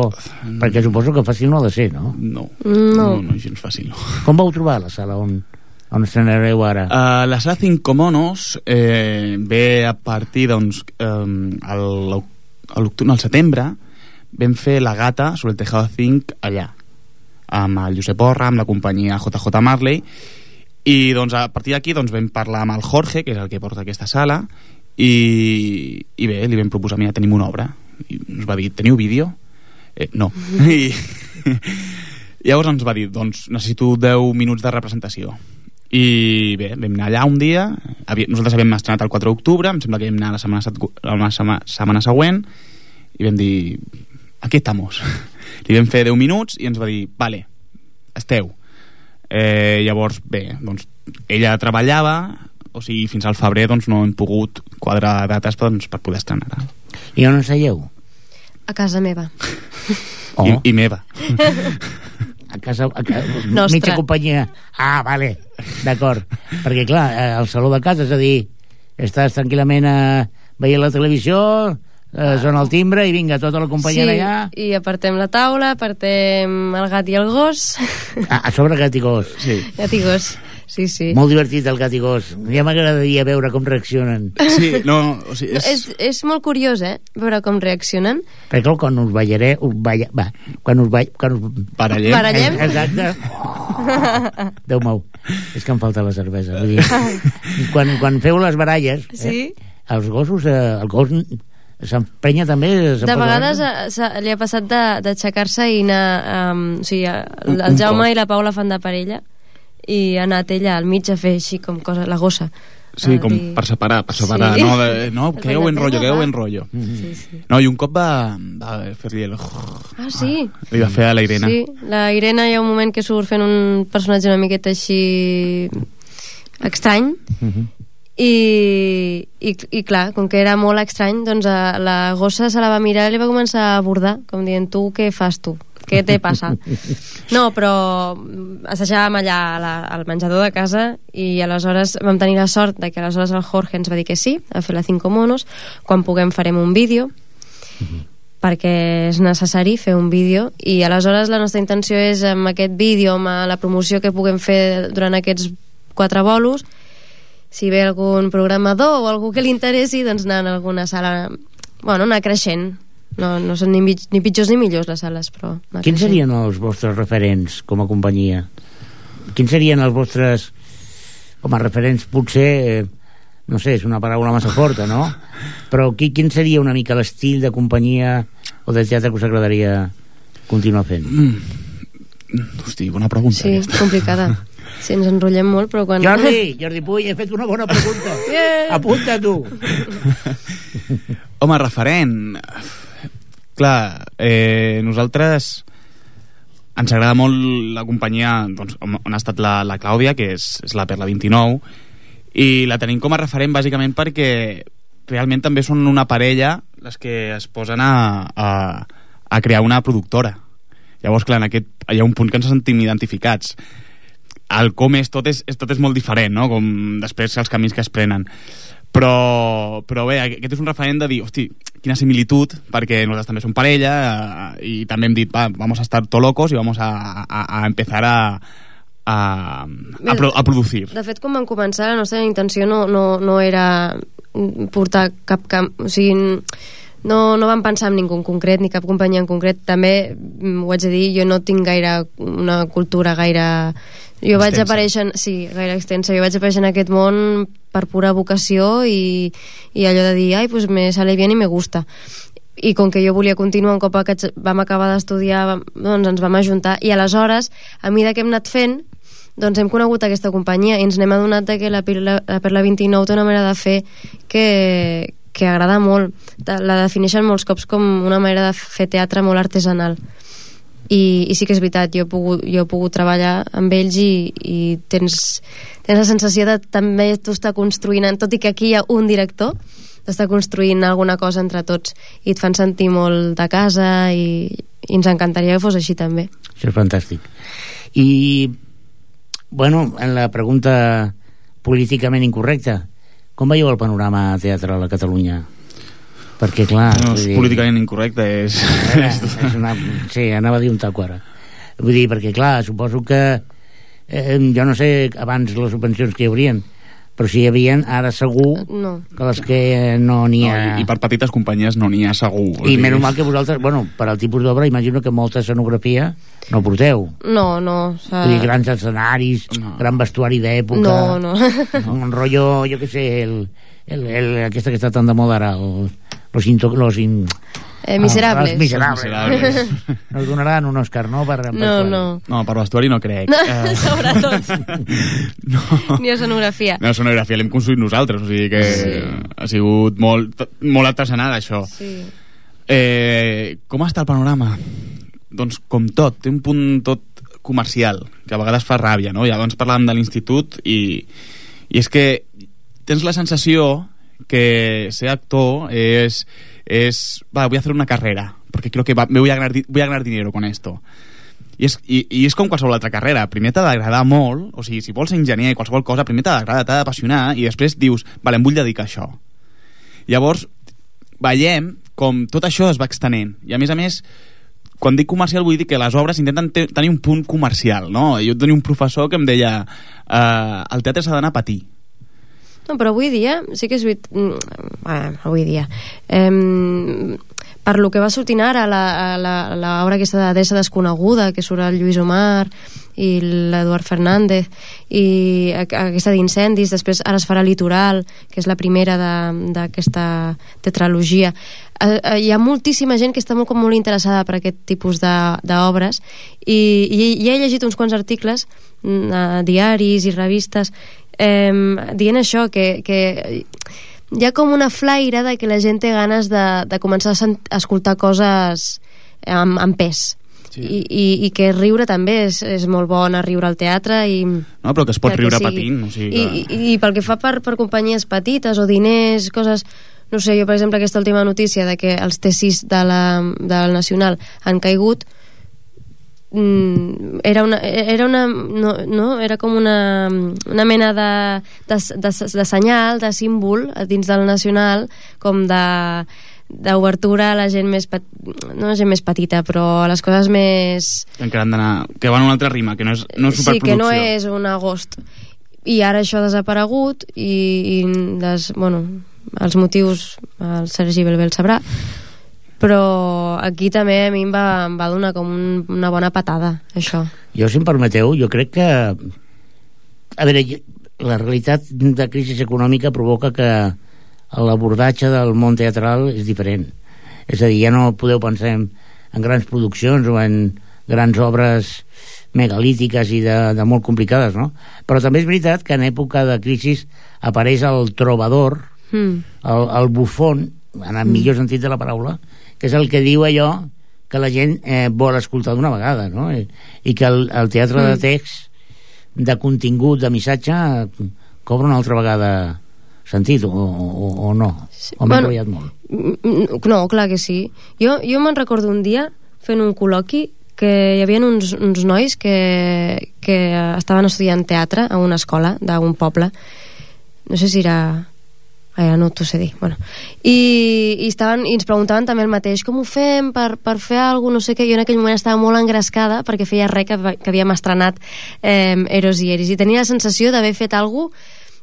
S1: Perquè suposo que fàcil no ha de ser, no?
S2: No.
S3: No.
S2: No, no és gens fàcil, no.
S1: Com vau trobar la sala on, on estrenareu ara?
S2: Uh, la sala Cinco Monos eh, ve a partir, doncs, um, al, a l'octubre, al setembre, vam fer La gata sobre el Tejado 5 allà, amb el Josep Porra, amb la companyia JJ Marley, i doncs, a partir d'aquí doncs, vam parlar amb el Jorge, que és el que porta aquesta sala, i, i bé, li vam proposar, mira, tenim una obra. I ens va dir, teniu vídeo? Eh, no. I, llavors ens va dir, doncs necessito 10 minuts de representació. I bé, vam anar allà un dia, nosaltres havíem estrenat el 4 d'octubre, em sembla que vam anar la setmana, set- la setmana, setmana següent, i vam dir, aquí estamos. Li vam fer 10 minuts i ens va dir, vale, esteu. Eh, llavors, bé, doncs, ella treballava, o sigui, fins al febrer doncs, no hem pogut quadrar dates doncs, per poder estrenar.
S1: I on seieu?
S3: A casa meva.
S1: Oh,
S2: I, I meva.
S1: a casa... A ca...
S3: Nostra.
S1: Mitja companyia. Ah, vale, d'acord. Perquè, clar, eh, al saló de casa, és a dir, estàs tranquil·lament eh, veient la televisió, eh, sona el timbre i vinga, tota la companyia
S3: sí,
S1: allà...
S3: i apartem la taula, apartem el gat i el gos.
S1: A, a sobre gat i gos.
S2: Sí.
S3: gat i gos, sí, sí.
S1: Molt divertit el gat i gos. Ja m'agradaria veure com reaccionen.
S2: Sí, no, o sigui,
S3: No,
S2: és...
S3: és, és molt curiós, eh? Veure com reaccionen.
S1: Perquè quan us ballaré... Us balla, va, quan us ball, quan us...
S2: Barallem.
S3: Barallem.
S1: Exacte. Déu meu, és que em falta la cervesa. Vull dir, quan, quan feu les baralles,
S3: Sí.
S1: eh, els gossos, eh, el gos s'emprenya també...
S3: De vegades eh, li ha passat de- d'aixecar-se i anar... Um, o sigui, el, el Jaume
S2: cop.
S3: i la Paula fan de parella i ha anat ella al mig a fer així com cosa, la gossa.
S2: Sí, com
S3: dir-
S2: per separar, per separar.
S3: Sí.
S2: No, de, no que ho enrotllo, que ho enrotllo.
S3: Sí, sí.
S2: No, i un cop va, va fer-li el...
S3: Ah, sí?
S2: Li va fer a la Irene.
S3: Sí, la Irene hi ha un moment que surt fent un personatge una miqueta així estrany
S1: Mhm.
S3: I, i, i clar, com que era molt estrany doncs a, la gossa se la va mirar i li va començar a abordar, com dient tu què fas tu? Què te passa? No, però assajàvem allà a la, al menjador de casa i aleshores vam tenir la sort de que aleshores el Jorge ens va dir que sí, a fer la Cinco Monos, quan puguem farem un vídeo perquè és necessari fer un vídeo i aleshores la nostra intenció és amb aquest vídeo, amb la promoció que puguem fer durant aquests quatre bolos si ve algun programador o algú que li interessi, doncs anar a alguna sala... Bueno, anar creixent. No, no són ni, mig, ni pitjors ni millors les sales, però...
S1: Quins
S3: creixent.
S1: serien els vostres referents com a companyia? Quins serien els vostres... Com a referents, potser... eh, No sé, és una paraula massa forta, no? Però qui, quin seria una mica l'estil de companyia o de teatre que us agradaria continuar fent?
S2: Hosti, bona pregunta.
S3: Sí,
S2: aquesta.
S3: complicada. Sí, ens enrotllem molt, però quan...
S1: Jordi, Jordi Puy, he fet una bona pregunta.
S3: Yeah.
S1: Apunta tu.
S2: Home, referent... Clar, eh, nosaltres ens agrada molt la companyia doncs, on on ha estat la, la Clàudia, que és, és la Perla 29, i la tenim com a referent bàsicament perquè realment també són una parella les que es posen a, a, a crear una productora. Llavors, clar, en aquest, hi ha un punt que ens sentim identificats. El com és tot és, és, tot és molt diferent, no? Com després els camins que es prenen. Però, però bé, aquest és un referent de dir, hosti, quina similitud, perquè nosaltres també som parella eh, i també hem dit, va, vamos a estar to locos i vamos a, a, a empezar a, a, a, pro, a producir.
S3: De fet, quan vam començar, la nostra intenció no, no, no era portar cap camp... O sigui, no, no vam pensar en ningú en concret, ni cap companyia en concret. També, mm, ho haig de dir, jo no tinc gaire una cultura gaire... Jo vaig
S2: Extensa.
S3: aparèixer... en- Sí, gaire extensa. Jo vaig aparèixer en aquest món per pura vocació i, i allò de dir, ai, pues me sale bien i me gusta i com que jo volia continuar un cop que vam acabar d'estudiar doncs ens vam ajuntar i aleshores, a mesura que hem anat fent doncs hem conegut aquesta companyia i ens n'hem adonat que la, Perla, la Perla 29 té una manera de fer que, que agrada molt la defineixen molts cops com una manera de fer teatre molt artesanal i, i sí que és veritat, jo he pogut, jo he pogut treballar amb ells i, i tens, tens la sensació de també tu estar construint, tot i que aquí hi ha un director d'estar construint alguna cosa entre tots i et fan sentir molt de casa i, i ens encantaria que fos així també
S1: Això és fantàstic. I, bueno, en la pregunta políticament incorrecta, com veieu el panorama teatral a Catalunya? Perquè, clar...
S2: no, és
S1: dir-
S2: políticament incorrecte, és...
S1: Eh, és una, sí, anava a dir un taco ara. Vull dir, perquè clar, suposo que eh, jo no sé abans les subvencions que hi haurien, però si hi havien, ara segur
S3: no,
S1: que les que no n'hi
S2: No,
S1: ha...
S2: i, I per petites companyies no n'hi ha segur. o
S1: I menys mal que vosaltres, bueno, per al tipus d'obra, imagino que molta escenografia no porteu.
S3: no, no s'ha-
S1: Vull dir, grans escenaris,
S2: No.
S1: gran vestuari d'època...
S3: no, no.
S1: Un rotllo, jo què sé, el, el, el, aquesta que està tan de moda ara, el, los, into, los in,
S3: eh, miserables
S1: Els miserables.
S2: Miserables.
S1: Nos donaran un Òscar, no? Per, per
S3: no, no
S2: No, per vestuari no crec. Eh,
S3: sobretot
S2: no.
S3: ni escenografia
S2: No, sonografia l'hem construït nosaltres, o sigui que
S3: Sí.
S2: ha sigut molt, molt artesanal, això.
S3: sí.
S2: Eh, com està el panorama? Doncs com tot, té un punt tot comercial, que a vegades fa ràbia, no? I abans parlàvem de l'institut i, i és que tens la sensació que ser actor és, és va, voy a hacer una carrera, porque creo que va, me voy a, ganar, voy a ganar dinero con esto. I és, i, i és com qualsevol altra carrera. Primer t'ha d'agradar molt, o sigui, si vols ser enginyer i qualsevol cosa, primer t'ha d'agradar, t'ha d'apassionar, i després dius, vale, em vull dedicar a això. Llavors, veiem com tot això es va extenent. I a més a més, quan dic comercial vull dir que les obres intenten te tenir un punt comercial, no? Jo tenia un professor que em deia eh, el teatre s'ha d'anar a patir.
S3: No, però avui dia sí que és veritat... mm, avui dia. Eh, per lo que va sortint ara, l'obra aquesta d'adreça desconeguda, que surt el Lluís Omar i l'Eduard Fernández, i aquesta d'incendis, després ara es farà Litoral, que és la primera de- d'aquesta tetralogia. Eh, eh, hi ha moltíssima gent que està molt, com molt interessada per aquest tipus de- d'obres i, i, i he llegit uns quants articles mm, diaris i revistes eh, dient això, que, que hi ha com una flaire de que la gent té ganes de, de començar a, sent, a escoltar coses amb, amb pes.
S2: Sí.
S3: I, i, I que riure també és, és molt bon a riure al teatre i
S2: No? Però que es pot riure
S3: sigui.
S2: patint. O sigui
S3: I,
S2: que...
S3: i, I pel que fa per, per companyies petites o diners, coses... No sé, jo, per exemple, aquesta última notícia de que els T6 de la, del Nacional han caigut, era una, era una no, no, era com una, una mena de, de, de, de senyal, de símbol dins del Nacional, com de d'obertura a la gent més pet... no la gent més petita, però a les coses més
S2: que encara han d'anar... Que van una altra rima, que no és, no és
S3: sí, que
S2: superproducció.
S3: no és un agost i ara això ha desaparegut i, i les, bueno, els motius el Sergi Belbé el sabrà però aquí també a mi em va, em va donar com un, una bona patada això
S1: Jo, si em permeteu, jo crec que... A veure, la realitat de crisi econòmica provoca que l'abordatge del món teatral és diferent. És a dir, ja no podeu pensar en, en grans produccions o en grans obres megalítiques i de, de molt complicades, no? Però també és veritat que en època de crisi apareix el trobador,
S3: mm.
S1: el, el bufón, en el millor sentit de la paraula, que és el que diu allò que la gent eh, vol escoltar d'una vegada, no? I, i que el, el teatre de text, de contingut, de missatge, cobra una altra vegada sentit, o, o, o no? O m'he
S3: Bueno,
S1: enrotllat molt?
S3: Mm, No, clar que sí. Jo, jo me'n recordo un dia fent un col·loqui que hi havia uns, uns nois que, que estaven estudiant teatre a una escola d'un poble. No sé si era... Ara no t'ho sé dir. Bueno. I, i, estaven, I ens preguntaven també el mateix, com ho fem per, per fer alguna no sé què. Jo en aquell moment estava molt engrescada perquè feia res que, que havíem estrenat eh, Eros i Eris i tenia la sensació d'haver fet alguna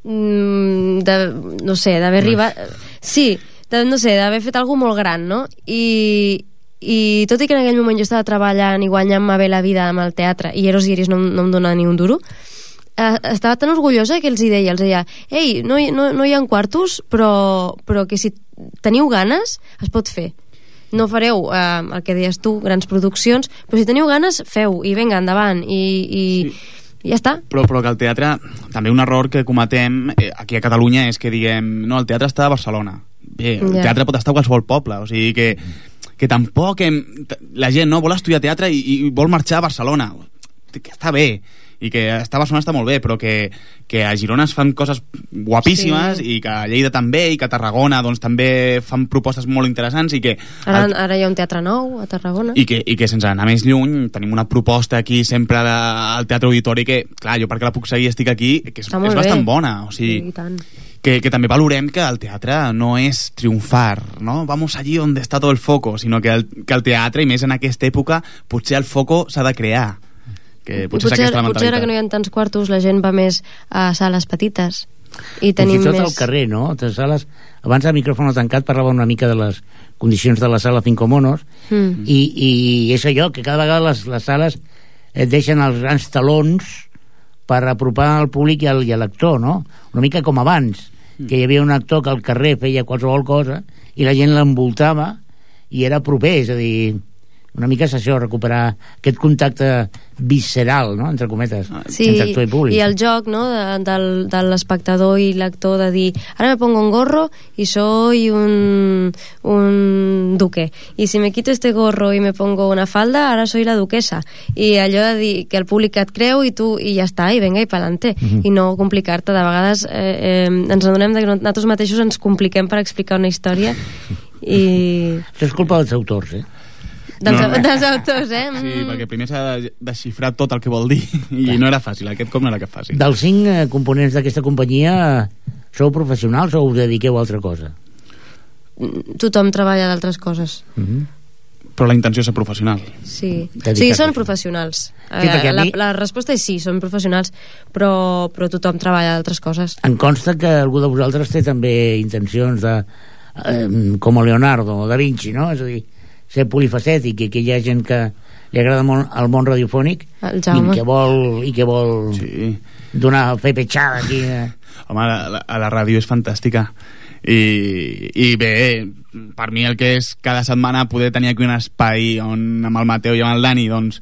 S3: mm, de, no sé, d'haver arribat... Sí, de, no sé, d'haver fet alguna molt gran, no? I, i tot i que en aquell moment jo estava treballant i guanyant-me bé la vida amb el teatre i Eros i Iris no, no em donava ni un duro estava tan orgullosa que els hi deia, els deia ei, no, hi- no, no hi ha quartos però, però que si teniu ganes es pot fer no fareu eh, el que deies tu, grans produccions però si teniu ganes, feu i vinga, endavant i, i, i ja està
S2: Però, però que el teatre, també un error que cometem eh, aquí a Catalunya és que diguem, no, el teatre està a Barcelona. Bé, el
S3: Ja.
S2: teatre pot estar a qualsevol poble, o sigui que, que tampoc hem, la gent no vol estudiar teatre i, i vol marxar a Barcelona. Que està bé, i que està a Barcelona està molt bé, però que, que a Girona es fan coses guapíssimes
S3: Sí.
S2: i que a Lleida també, i que a Tarragona doncs, també fan propostes molt interessants i que
S3: ara,
S2: el-
S3: ara hi ha un teatre nou a Tarragona
S2: i que, i que sense anar més lluny tenim una proposta aquí sempre de, al Teatre Auditori que, clar, jo perquè la puc seguir estic aquí que és, és bastant
S3: bé.
S2: bona o
S3: sí,
S2: sigui,
S3: tant
S2: que, que també valorem que el teatre no és triomfar no? vamos allí on està tot el foco sinó que el, que el teatre, i més en aquesta època potser el foco s'ha de crear que
S3: I
S2: potser,
S3: potser,
S2: és aquesta la
S3: potser ara que no hi ha tants quartos la gent va més a sales petites i
S1: Fins
S3: tenim
S1: i tot
S3: més...
S1: al carrer, no? De sales, abans a micròfon tancat parlava una mica de les condicions de la sala Cinco Monos
S3: Mm.
S1: i, i és allò, que cada vegada les, les sales et deixen els grans talons per apropar al públic i al, i a l'actor, no? Una mica com abans, que hi havia un actor que al carrer feia qualsevol cosa i la gent l'envoltava i era proper, és a dir, una mica és això, recuperar aquest contacte visceral, no?, entre cometes,
S3: Sí,
S1: entre actor i públic.
S3: i el joc no, de, del, de l'espectador i l'actor de dir ara me pongo un gorro y soy un, un duque y si me quito este gorro y me pongo una falda ahora soy la duquesa i allò de dir que el públic et creu i tu i ja està, i venga i pa'lante
S1: Mhm.
S3: i no complicar-te, de vegades eh, eh, ens adonem que nosaltres mateixos ens compliquem per explicar una història i
S1: Això és culpa dels autors, eh?
S3: Dels,
S2: No.
S3: dels autors, eh?
S2: sí,
S3: Mm.
S2: perquè primer s'ha de desxifrar tot el que vol dir i no era fàcil, aquest cop no era cap fàcil
S1: Dels cinc eh, components d'aquesta companyia, sou professionals o us dediqueu a altra cosa?
S3: tothom treballa d'altres coses
S1: Mm -hmm.
S2: però la intenció és ser professional
S3: Sí, sí són professionals.
S1: Sí,
S3: Eh, la,
S1: mi-
S3: la resposta és sí, són professionals, però, però tothom treballa d'altres coses.
S1: Em consta que algú de vosaltres té també intencions de, eh, com a Leonardo o Da Vinci, no? És a dir, ser polifacètic i que hi ha gent que li agrada molt el món radiofònic
S3: El
S1: i que vol, i que vol
S2: sí.
S1: donar, fer petjada aquí. Eh?
S2: Home, la, la, a la ràdio és fantàstica. I, I bé, per mi el que és cada setmana poder tenir aquí un espai on amb el Mateu i amb el Dani doncs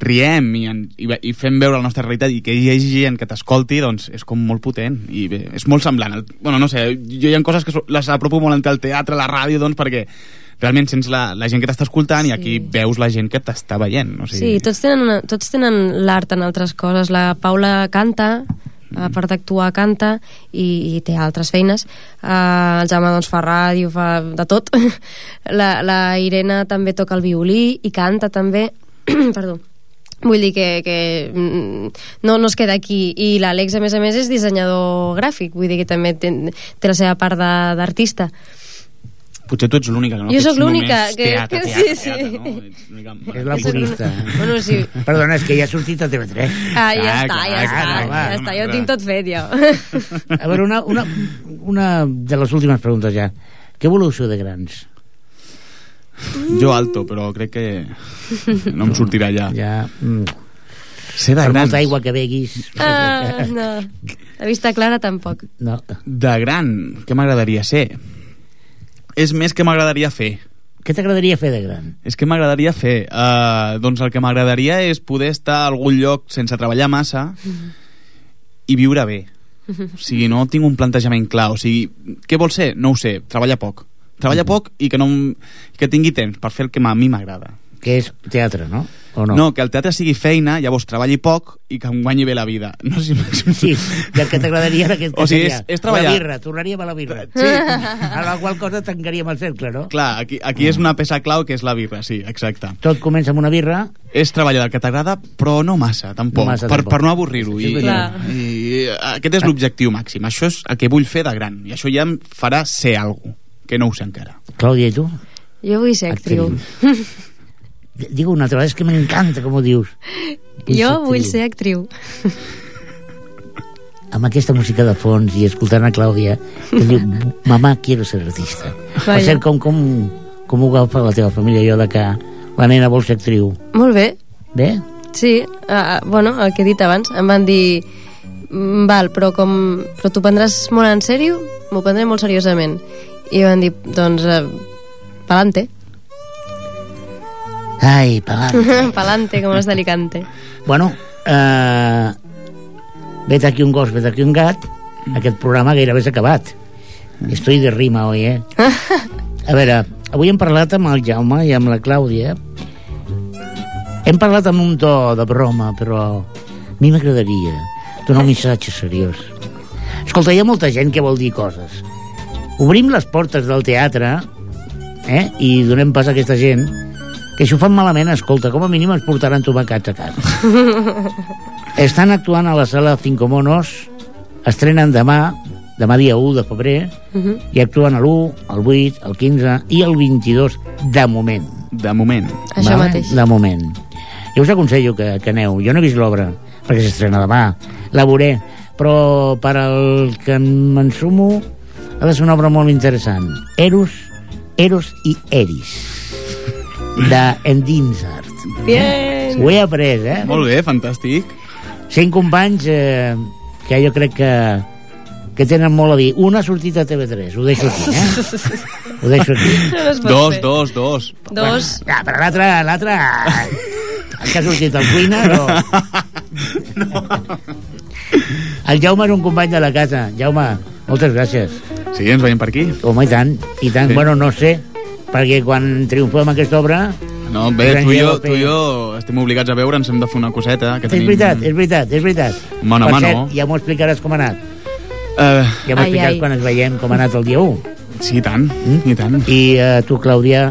S2: riem i, en, i, i fem veure la nostra realitat i que hi hagi gent que t'escolti doncs és com molt potent i bé, és molt semblant el, bueno, no sé, jo hi ha coses que so- les apropo molt entre el teatre, la ràdio doncs perquè realment sents la, la gent que t'està escoltant i aquí
S3: Sí.
S2: veus la gent que t'està veient o
S3: Sí,
S2: sigui,
S3: tots tenen, una, tots tenen l'art en altres coses. La Paula canta, a part d'actuar canta i, i té altres feines uh, el Jaume doncs fa ràdio fa de tot la, la Irene també toca el violí i canta també perdó Vull dir que, que mm, no, no es queda aquí. I l'Àlex, a més a més, és dissenyador gràfic. Vull dir que també té, té la seva part d'artista.
S2: Potser tu ets l'única que no
S3: Jo
S2: que
S3: sóc
S2: ets
S3: l'única
S2: només
S3: que-
S2: Teatre,
S3: que-
S2: teatre,
S3: sí, sí.
S2: teatre, no?
S1: És la purista.
S3: Bueno, sí.
S1: Perdona, és que ja ha sortit a TV3.
S3: Ah, ja
S2: Clar,
S3: està,
S2: clar,
S3: ja
S2: clar,
S3: està,
S1: clar,
S3: ja està, ja ho tinc tot fet, jo.
S1: A veure, una, una, una de les últimes preguntes ja. Què voleu ser de grans?
S2: Jo alto, però crec que no em sortirà ja.
S1: Ja... Mm,
S2: Ser de
S1: per
S2: grans.
S1: molta aigua que beguis...
S3: Ah, no. La vista clara tampoc.
S1: No.
S2: De gran, què m'agradaria ser? És més que m'agradaria fer.
S1: Què t'agradaria fer de gran?
S2: És que m'agradaria fer. Uh, doncs el que m'agradaria és poder estar a algun lloc sense treballar massa i viure bé. O sigui, no tinc un plantejament clar. O sigui, què vol ser? No ho sé. Treballa poc. Treballa poc i que, no, que tingui temps per fer el que a mi m'agrada.
S1: Que és teatre, no? O no?
S2: No. que el teatre sigui feina, llavors treballi poc i que em guanyi bé la vida. No sé si...
S1: Sí, i el que t'agradaria era aquest
S2: O sigui, és- és treballar.
S1: La birra, tornaríem a la birra.
S2: Sí.
S1: A la qual cosa tancaríem el cercle, no?
S2: Clar, aquí, aquí és una peça clau que és la birra, sí, exacte.
S1: Tot comença amb una birra,
S2: És treballar del que t'agrada, però no massa, tampoc,
S1: No massa,
S2: per,
S1: tampoc.
S2: per no avorrir-ho.
S1: Sí,
S2: I,
S3: clar.
S2: I, aquest és l'objectiu màxim. Això és el que vull fer de gran. I això ja em farà ser algú que no ho sé encara.
S1: Clàudia, i tu?
S3: Jo vull ser actriu.
S1: Digue una altra vegada, és que m'encanta com ho dius.
S3: Jo vull ser actriu.
S1: Amb aquesta música de fons i escoltant a Clàudia, que diu, mamà, quiero ser artista. Per
S3: Vaja.
S1: cert, com, com, com ho agafa la teva família, jo, de que la nena vol ser actriu?
S3: Molt bé.
S1: Bé?
S3: Sí, uh, bueno, el que he dit abans, em van dir "Mm, val, però com però t'ho prendràs molt en sèrio? M'ho prendré molt seriosament. I van dir, doncs, uh, palante.
S1: Ai, pelant.
S3: palante, com les d'Alicante.
S1: Bueno, eh, vet aquí un gos, vet aquí un gat, aquest programa gairebé s'ha acabat. Estoy de rima, oi, eh? A veure, avui hem parlat amb el Jaume i amb la Clàudia. Hem parlat amb un to de broma, però a mi m'agradaria donar un missatge seriós. Escolta, hi ha molta gent que vol dir coses. Obrim les portes del teatre eh? i donem pas a aquesta gent que si ho fan malament, escolta, com a mínim es portaran tomacats a casa. Estan actuant a la sala Cinco Monos, estrenen demà, demà dia 1 de febrer,
S3: Mhm.
S1: i actuen a l'1, el 8, el 15 i el 22, de moment.
S2: De moment.
S3: Això mateix.
S1: De moment. Jo us aconsello que, que aneu. Jo no he vist l'obra, perquè s'estrena demà. La veuré, però per al que m'ensumo ha de ser una obra molt interessant. Eros, Eros i Eris, de Endinsart.
S3: Bien.
S1: Ho he après, eh?
S2: Molt bé, fantàstic.
S1: Cinc companys eh, que jo crec que que tenen molt a dir. Un ha sortit a TV3, ho deixo aquí, eh? Ho deixo aquí.
S3: No
S2: Dos, dos, dos.
S3: Dos.
S1: Ja, però l'altre, l'altre... El que ha sortit al cuina, no. El Jaume és un company de la casa. Jaume, moltes gràcies.
S2: Sí, ens veiem per aquí.
S1: Home, i tant, i tant.
S2: Sí.
S1: Bueno, no sé, perquè quan triomfem aquesta obra...
S2: No, bé, tu i, jo, tu i jo estem obligats a veure, ens hem de fer una coseta. Que
S1: És
S2: tenim...
S1: veritat, és veritat, és veritat.
S2: Mano a
S1: per
S2: mano.
S1: cert, ja m'ho explicaràs com ha anat.
S2: Uh,
S1: Ja m'ho explicaràs
S3: ai.
S1: quan ens veiem com ha anat el dia 1.
S2: sí, i tant,
S1: Mm?
S2: i tant.
S1: I uh, tu, Clàudia,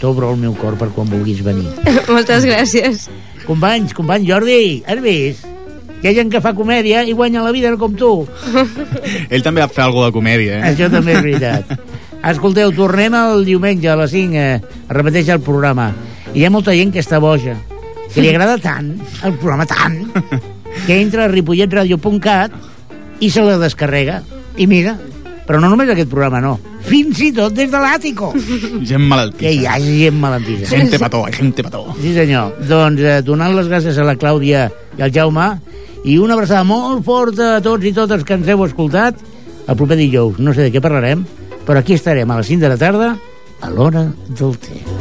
S1: t'obro el meu cor per quan vulguis venir.
S3: Moltes gràcies.
S1: Companys, company Jordi, has vist? Hi ha gent que fa comèdia i guanya la vida no com tu.
S2: Ell també va fer alguna de comèdia, eh?
S1: Això també és veritat. Escolteu, tornem el diumenge a les 5, eh, repeteix el programa. I hi ha molta gent que està boja, que li agrada tant, el programa tant, que entra a ripolletradio.cat i se la descarrega. I mira, però no només aquest programa, no. Fins i tot des de l'àtico.
S2: Gent
S1: Que
S2: malaltissa.
S1: hi ha gent malentida.
S2: Gente pató, gente pató.
S1: Sí, senyor. Doncs eh, donant les gràcies a la Clàudia i al Jaume i una abraçada molt forta a tots i totes que ens heu escoltat el proper dijous. No sé de què parlarem, però aquí estarem a les 5 de la tarda a l'hora del té.